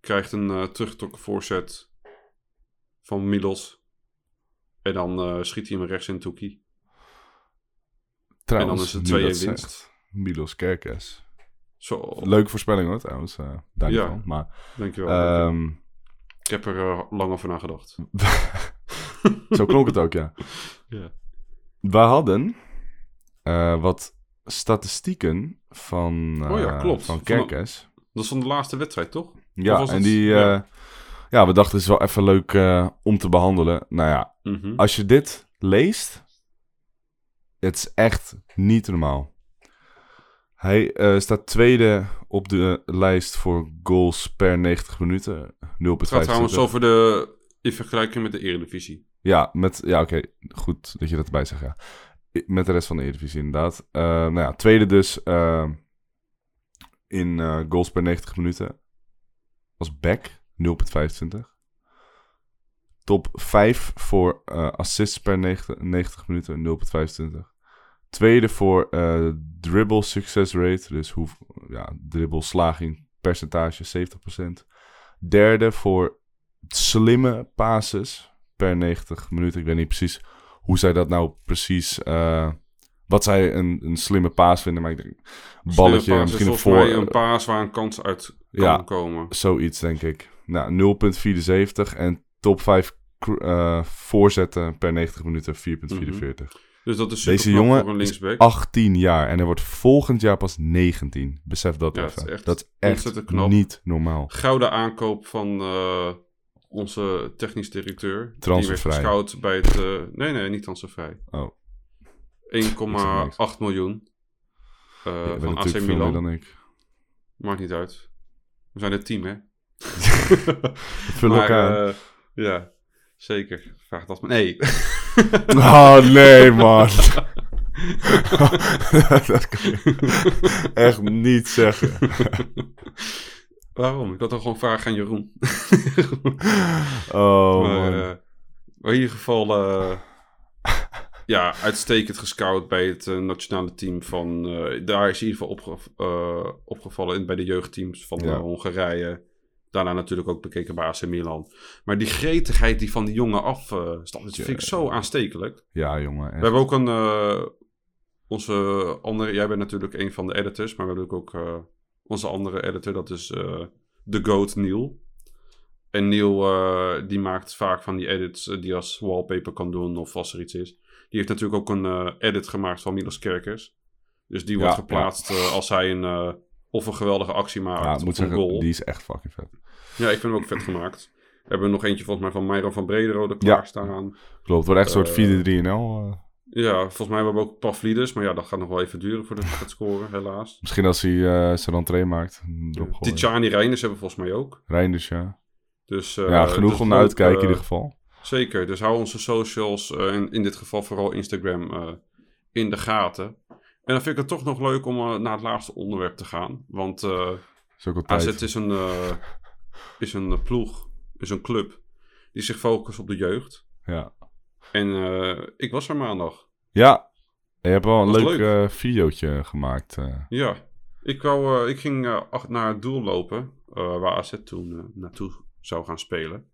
Krijgt een teruggetrokken voorzet van Milos. En dan schiet hij hem rechts in Toekie. Trouwens, en dan is het nu 2-1 dat winst. Milos Kerkes. Zo, Leuke voorspelling hoor, trouwens. eh daar niet Ja. van. Maar dankjewel. ehm, Ik heb er eh, lang over nagedacht. zo klonk het ook, ja. Ja. We hadden eh, wat statistieken van, eh Oh ja, klopt. van Van- Kerkes. Dat is van de laatste wedstrijd, toch? Ja, en het- die... ja. ja. we dachten het is wel even leuk eh, om te behandelen. Nou ja, Mhm. als je dit leest, het is echt niet normaal. Hij eh, staat tweede op de lijst voor goals per 90 minuten. 0,25. Het gaat trouwens over de... In vergelijking met de Eredivisie. Ja, met, ja oké. Goed dat je dat erbij zegt, ja. Met de rest van de Eredivisie, inderdaad. Eh, nou ja, tweede dus eh, in goals per 90 minuten. Was Beck, 0,25. Top 5 voor assists per 90, 90 minuten, 0,25. Tweede voor eh, dribble success rate, dus hoe, ja, dribble slaging percentage, 70%. Derde voor slimme passes per 90 minuten. Ik weet niet precies hoe zij dat nou precies... eh, wat zij een, een slimme paas vinden, maar ik denk... Balletje, paas is misschien een voor... een paas waar een kans uit kan Ja. komen. Zoiets, denk ik. Nou, 0,74 en top 5 cr- eh, voorzetten per 90 minuten 4,44. Dus dat is Deze jongen voor een linksback. 18 jaar en hij wordt volgend jaar pas 19. Besef dat Ja, even. is dat is echt niet normaal. Gouden aankoop van eh, onze technisch directeur. Transfervrij. Die werd bij het... eh, nee, nee, niet transfervrij. Oh, 1,8 miljoen. eh, je bent van AC Milan. dan ik. Maakt niet uit. We zijn het team, hè? Vul elkaar eh, ja, zeker. Vraag dat maar. Nee. Oh, nee, man. dat kan je echt niet zeggen. Waarom? Ik had dan gewoon vragen aan Jeroen. Oh, maar, man. eh, maar in ieder geval... eh, ja, uitstekend gescout bij het eh, nationale team van... daar is in ieder geval opge- opgevallen in, bij de jeugdteams van Ja. Hongarije. Daarna natuurlijk ook bekeken bij AC Milan. Maar die gretigheid die van die jongen af eh, dat vind ik zo aanstekelijk. Ja, jongen. We hebben ook een... eh, onze andere... Jij bent natuurlijk een van de editors, maar we hebben ook eh, onze andere editor. Dat is The Goat Neil. En Neil die maakt vaak van die edits die als wallpaper kan doen of als er iets is. Die heeft natuurlijk ook een edit gemaakt van Milos Kerkers. Dus die wordt geplaatst als hij een... eh, of een geweldige actie maakt. Ja, moet zeggen, goal. die is echt fucking vet. Ja, ik vind hem ook vet gemaakt. We hebben nog eentje volgens mij van Myron van Brederode klaarstaan. Klopt, het wordt echt een soort Eh, 4-3-0. eh. Ja, volgens mij hebben we ook Pavlidis. Maar ja, dat gaat nog wel even duren voordat hij gaat scoren, helaas. Misschien als hij eh, zijn entree maakt. gooien. Tijani Reinders hebben we volgens mij ook. Reinders, ja. Dus, eh, ja, genoeg dus om naar uit te kijken in eh, ieder geval. Zeker, dus hou onze socials, eh, in, in dit geval vooral Instagram, eh, in de gaten. En dan vind ik het toch nog leuk om eh, naar het laatste onderwerp te gaan. Want eh Is. AZ is een, eh, is een ploeg, is een club die zich focust op de jeugd. Ja. En ik was er maandag. ja, je hebt wel een leuk, leuk. videootje gemaakt. Ja, ik, wou, ik ging naar het doel lopen, waar AZ toen naartoe zou gaan spelen.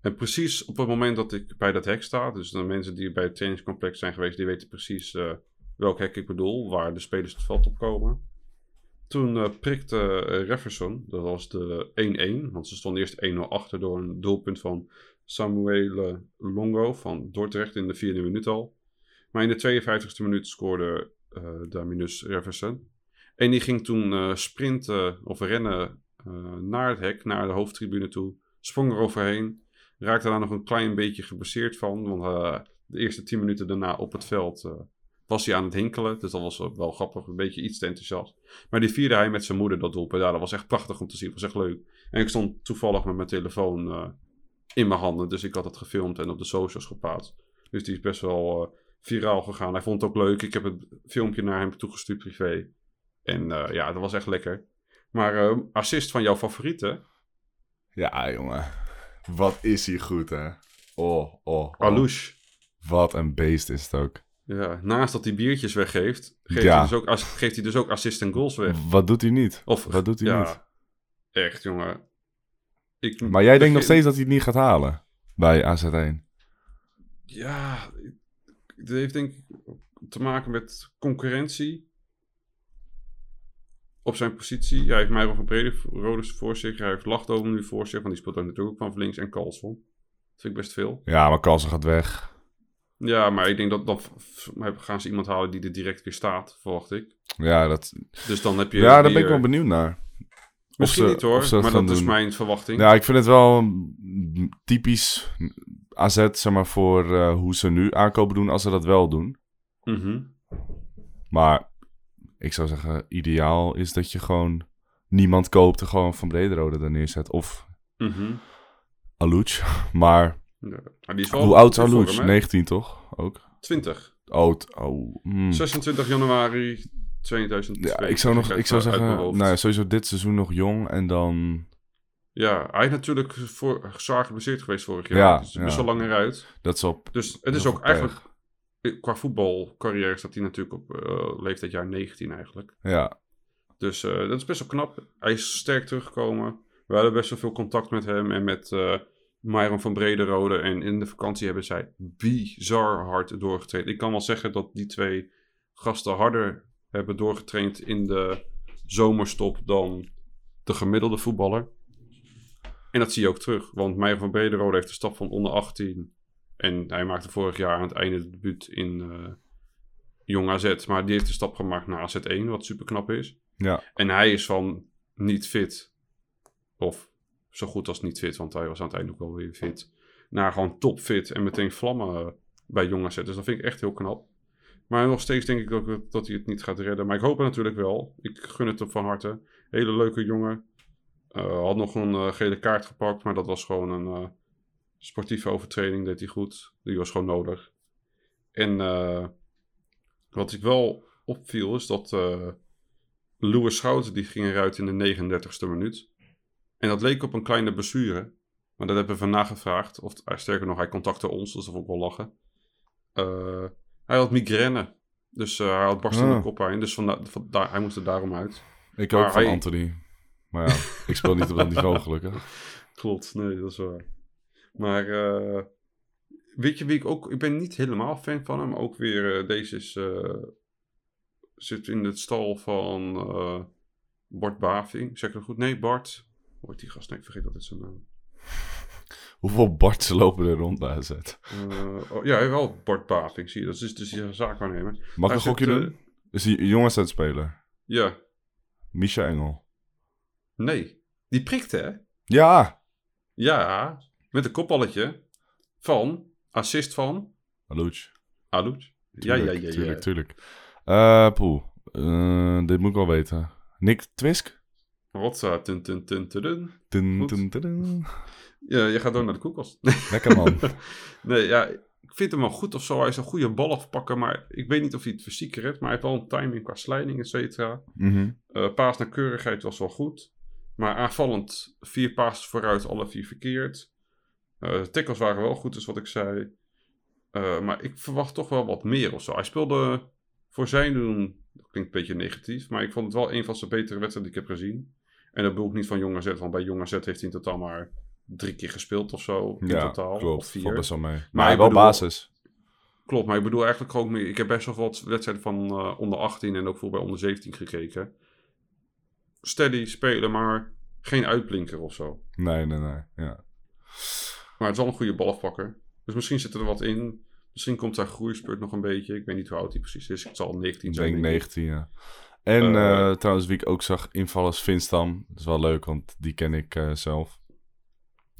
En precies op het moment dat ik bij dat hek sta, dus de mensen die bij het trainingscomplex zijn geweest, die weten precies welk hek ik bedoel, waar de spelers het veld op komen. Toen eh, prikte uh, Refferson, dat was de 1-1, want ze stonden eerst 1-0 achter door een doelpunt van Samuel Longo van Dordrecht in de vierde minuut al. Maar in de 52e minuut scoorde eh Daminus Refferson. En die ging toen eh, sprinten of rennen eh, naar het hek, naar de hoofdtribune toe. Sprong er overheen. Raakte daar nog een klein beetje geblesseerd van. Want eh, de eerste 10 minuten daarna op het veld eh, was hij aan het hinkelen. Dus dat was wel- grappig, een beetje iets te enthousiast. Maar die vierde hij met zijn moeder dat doelpunt. Ja, dat was echt prachtig om te zien. Dat was echt leuk. En ik stond toevallig met mijn telefoon eh, in mijn handen. Dus ik had het gefilmd en op de socials geplaatst. Dus die is best wel eh, viraal gegaan. Hij vond het ook leuk. Ik heb het filmpje naar hem toegestuurd privé. En eh, ja, dat was echt lekker. Maar eh, assist van jouw favoriete, Ja, jongen. Wat is hij goed, hè? Oh, oh, oh. Alouche. Wat een beest is het ook. Ja, naast dat hij biertjes weggeeft, geeft, Ja. hij, dus ook, geeft hij dus ook assist en goals weg. Wat doet hij niet? Of, Wat doet hij ja, niet? Echt, jongen. Ik Maar jij denkt nog steeds dat hij het niet gaat halen bij AZ1. Ja, het heeft denk ik te maken met concurrentie. Op zijn positie. Ja, hij heeft Myron van Brederode voor zich. Hij heeft Lachtoven nu voor zich. Want die speelt ook natuurlijk ook van links. En Carlson. Dat vind ik best veel. Ja, maar Carlsen gaat weg. Ja, maar ik denk dat dan f- gaan ze iemand halen die er direct weer staat, verwacht ik. Ja, dat... Dus dan heb je. ja daar ben ik wel benieuwd naar. Misschien ze- niet hoor, dat maar dat is mijn verwachting. Ja, ik vind het wel mm, typisch AZ, zeg maar, voor eh, hoe ze nu aankopen doen als ze dat wel doen. Mhm. Maar ik zou zeggen, ideaal is dat je gewoon niemand koopt en gewoon Van Brederode er neerzet. Of Mhm. Alouch. Maar Ja. Maar die is wel hoe oud hem, hè? 19 toch? Ook? 20. Oud. Oh, hmm. 26 januari 2002. Ja, ik zou, nog, ik zou zeggen, nou, ja, sowieso dit seizoen nog jong en dan... Ja, hij is natuurlijk voor, zwaar geblesseerd geweest vorig jaar. Ja, dus best ja. wel lang eruit. Dat is op... Dus het is ook eigenlijk... Qua voetbalcarrière staat hij natuurlijk op eh, leeftijd jaar 19 eigenlijk. Ja, Dus eh, dat is best wel knap. Hij is sterk teruggekomen. We hadden best wel veel contact met hem en met eh Myron van Brederode. En in de vakantie hebben zij bizar hard doorgetraind. Ik kan wel zeggen dat die twee gasten harder hebben doorgetraind in de zomerstop dan de gemiddelde voetballer. En dat zie je ook terug. Want Myron van Brederode heeft de stap van onder 18. En hij maakte vorig jaar aan het einde de debuut in eh Jong AZ. Maar die heeft de stap gemaakt naar AZ1, wat super knap is. ja. En hij is van niet fit. Of zo goed als niet fit, want hij was aan het einde ook wel weer fit. Naar gewoon topfit en meteen vlammen eh, bij Jong AZ. Dus dat vind ik echt heel knap. Maar nog steeds denk ik ook dat, hij het niet gaat redden. Maar ik hoop het natuurlijk wel. Ik gun het hem van harte. Hele leuke jongen. Eh, had nog een eh, gele kaart gepakt, maar dat was gewoon een sportieve overtreding. Deed hij goed. Die was gewoon nodig. En wat ik wel opviel is dat Louis Schouten die ging eruit in de 39ste minuut. En dat leek op een kleine blessure. Maar dat hebben we vandaag gevraagd. Of eh, sterker nog, hij contacte ons, dus dat vond ik wel lachen. Eh, Hij had migraine. Dus eh, hij had barstende Ah. koppijn. Dus vanda- vanda- hij moest er daarom uit. Ik Maar ook van hij- Anthony. Maar ja, ik speel niet op dat niveau gelukkig. Klopt, nee, dat is waar. Maar eh, weet je wie ik ook... Ik ben niet helemaal fan van hem. Ook weer, deze is... zit in het stal van Bart Baving. Zeg ik dat goed? Nee, Bart. Die gast? Nee, ik vergeet altijd zijn naam. Hoeveel Barts lopen er rond bij AZ? Eh, oh, ja, wel Bart Baving, zie je. Dat is dus die zaakwaarnemer. Mag ik een gokje zit, eh, doen? Is een jongens aan speler? Ja, Misha Engel. nee. Die prikte, hè? Ja! Ja, met een kopballetje van, assist van, Alouch. Alouch. Ja, ja, ja, ja. Tuurlijk, tuurlijk. Poeh. Eh, dit moet ik wel weten. Nick Twisk? Rotsa, tun, tun, tun, tun, tun. Dun, Goed. dun, dun, dun. Ja, je gaat door naar de koelkast. Lekker man. nee, ja, ik vind hem wel goed of zo. Hij is een goede bal afpakken, maar ik weet niet of hij het fysiek redt. Maar hij heeft wel een timing qua slijding, et cetera. Eh, paas naar keurigheid was wel goed. Maar aanvallend, vier passes vooruit, alle vier verkeerd. Eh de tackles waren wel goed, is wat ik zei. Eh, maar ik verwacht toch wel wat meer of zo. Hij speelde voor zijn doen, dat klinkt een beetje negatief, maar ik vond het wel een van zijn betere wedstrijden die ik heb gezien. En dat bedoel ik niet van Jong AZ, want bij Jong AZ heeft hij in totaal maar drie keer gespeeld of zo. In Ja, totaal, of klopt. vier. Best wel mee. Maar, Maar ik wel bedoel- basis. Klopt, maar ik bedoel eigenlijk ook meer. Ik heb best wel wat wedstrijden van eh, onder 18 en ook veel bij onder 17 gekeken. Steady spelen, maar geen uitblinker of zo. Nee, nee, nee. Ja. Maar het is wel een goede balafpakker. Dus misschien zit er wat in. Misschien komt daar groeispurt nog een beetje. Ik weet niet hoe oud hij precies is. Het zal 19 Ik zijn. denk denk ik. 19, ja. En Eh, eh, trouwens, wie ik ook zag invallen is Vinstam. Dat is wel leuk, want die ken ik eh, zelf.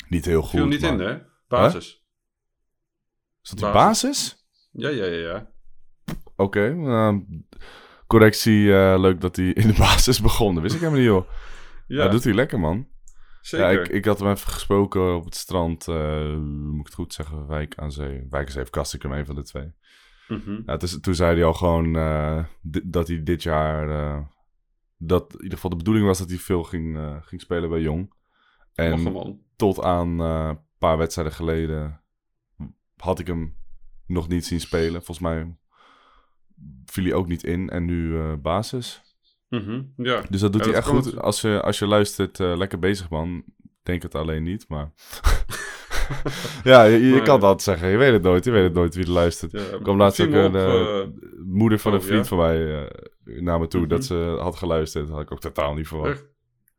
Niet heel goed. Viel niet maar... in, hè? Basis. Is dat die Basis. basis? Ja, ja, ja, ja. Oké. nou, correctie, eh, leuk dat hij in de basis begon. Dat wist ik helemaal niet, joh. Ja, doet hij lekker, man. zeker. Ja, ik, ik had hem even gesproken op het strand. moet ik het goed zeggen? Wijk aan Zee. Wijk aan Zee of Kastikum, een van de twee. Mhm. Is- toen zei hij al gewoon eh, dat hij dit jaar... eh, dat in ieder geval de bedoeling was dat hij veel ging, eh, ging spelen bij Jong. En tot aan een paar wedstrijden geleden had ik hem nog niet zien spelen. Volgens mij viel hij ook niet in en nu basis. Mhm. Ja. Dus dat doet Ja, hij dat echt goed. Als je, als je luistert, lekker bezig man. Denk het alleen niet, maar... ja, je, je Maar- kan dat zeggen. Je weet het nooit. Je weet het nooit wie er luistert. ja. Er kwam laatst ook een op, eh, eh, moeder van oh, een vriend ja? van mij eh, naar me toe Mhm. dat ze had geluisterd. Dat had ik ook totaal niet verwacht. Echt?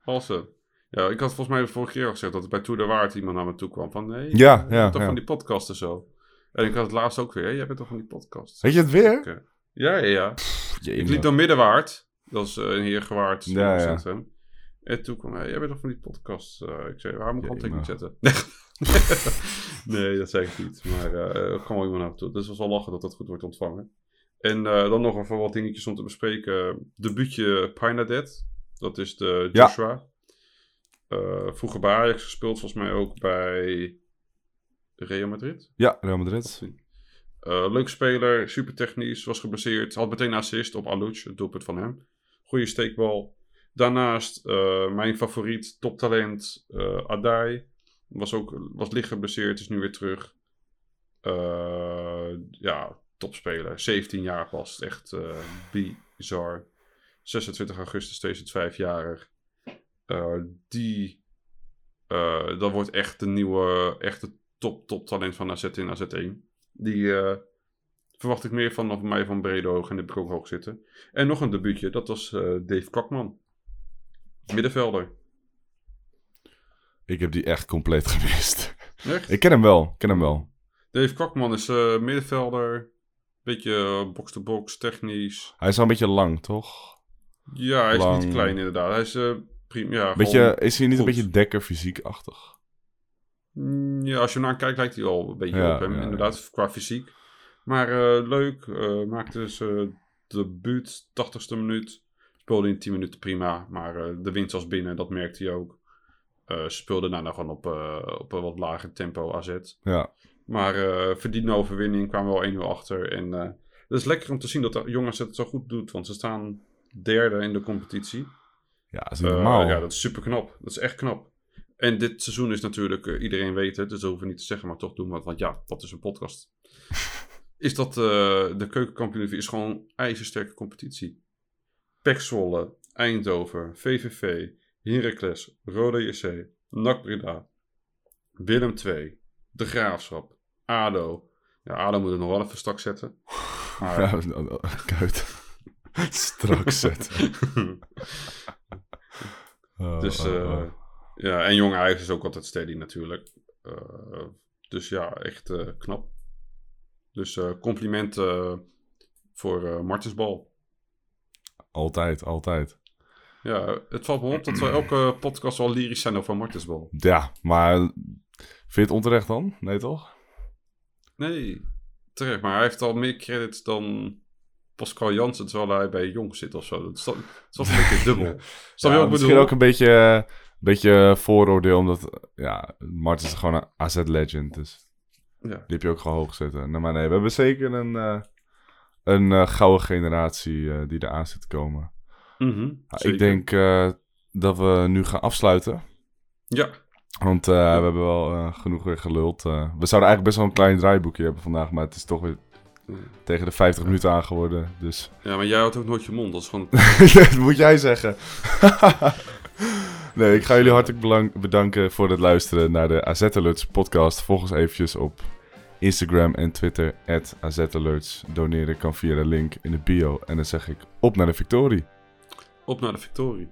Awesome. Ja, ik had volgens mij de vorige keer al gezegd dat er bij Tour de Waard iemand naar me toe kwam van nee, Ja, je ja, bent toch ja. van die podcast en zo. En ik had het laatst ook weer, hé, jij bent toch van die podcast. Weet je het weer? Ja, ja, ja. Ik liep dan Middenwaard, dat is een Heergewaard Ja, ja. En toen kwam hij, jij bent toch van die podcast. Ik zei, waar moet ik man. zetten? nee, dat zei ik niet. Maar eh, er kwam wel iemand naar me toe. Dus was wel lachen dat dat goed wordt ontvangen. En eh, dan nog even wat dingetjes om te bespreken. Debuutje Pinadet. Dat is de Ja. Joshua. Eh, vroeger bij Ajax gespeeld, volgens mij ook bij Real Madrid. Ja, Real Madrid. Eh leuk speler, super technisch, was geblesseerd. Had meteen een assist op Alouch, het doelpunt van hem. Goede steekbal. Daarnaast eh, mijn favoriet, toptalent, eh Adai. Was ook was licht geblesseerd, is nu weer terug. Eh, ja, topspeler. 17 jaar pas. Echt eh, bizar. 26 augustus 2005-jarig. Eh, die, dat wordt echt de nieuwe, echte top, top talent van AZ in AZ1. Die verwacht ik meer van mij van Brede Hoog en ik ook hoog zitten. En nog een debuutje, dat was Dave Kwakman. Middenvelder. Ik heb die echt compleet gemist. Echt? ik ken hem wel. Ik ken hem wel. Dave Kwakman is eh, middenvelder. Beetje eh, box-to-box, technisch. Hij is wel een beetje lang, toch? Ja, hij is niet klein inderdaad. Hij is eh prima. Ja, Beetje, is hij niet goed. een beetje dekker fysiek-achtig? Mm, Ja, als je naar kijkt lijkt hij wel een beetje Ja, op hem, ja, inderdaad, qua fysiek. Maar leuk, maakte dus eh debuut, 80ste minuut. Speelde in 10 minuten prima, maar de winst was binnen, dat merkte hij ook. Eh speelde daarna gewoon op, eh, op een wat lager tempo AZ. Ja. Maar eh verdiende overwinning, kwamen wel 1-0 achter. En het is lekker om te zien dat de jongens het zo goed doet, want ze staan derde in de competitie. Ja, dat is normaal. ja, dat is super knap. Dat is echt knap. En dit seizoen is natuurlijk, iedereen weet het, dus dat hoeven we niet te zeggen, maar toch doen we het, want ja, dat is een podcast. is dat de keukenkampioen is gewoon een ijzersterke competitie. Zwolle, Eindhoven, VVV, Heracles, Roda JC, NAC Breda, Willem II, De Graafschap, ADO. Ja, ADO moet het nog wel even strak zetten. Maar, Ja, kuit. Strak zetten. Oh, dus oh, oh. ja, en Jong Ajax is ook altijd steady natuurlijk. Eh, dus ja, echt eh, knap. Dus complimenten voor Martensbal. Altijd, altijd. Ja, het valt me op dat we elke podcast wel lyrisch zijn over Martensbal. Ja, maar vind je het onterecht dan? Nee, toch? Nee, terecht. Maar hij heeft al meer credits dan Pascal Jansen, terwijl hij bij Jong zit of zo. Dat is, toch- het is toch een beetje dubbel. Ja, misschien ook een beetje, een beetje vooroordeel, omdat ja, Martens is gewoon een AZ-legend. Dus Ja. die heb je ook gewoon hoog zitten. Maar nee, we hebben zeker een, eh, een eh, gouden generatie eh, die eraan zit te komen. Mhm, ik denk eh, dat we nu gaan afsluiten. Ja, Want eh, we hebben wel eh, genoeg weer geluld. we zouden eigenlijk best wel een klein draaiboekje hebben vandaag, maar het is toch weer tegen de 50 minuten aangeworden. Dus ja, maar jij houdt ook nooit je mond. Dat is gewoon... dat moet jij zeggen. nee, ik ga jullie hartelijk bedanken voor het luisteren naar de AZ Alerts podcast. Volg ons eventjes op Instagram en Twitter, AZ Alerts. Doneren kan via de link in de bio. En dan zeg ik op naar de victorie. Op naar de victorie.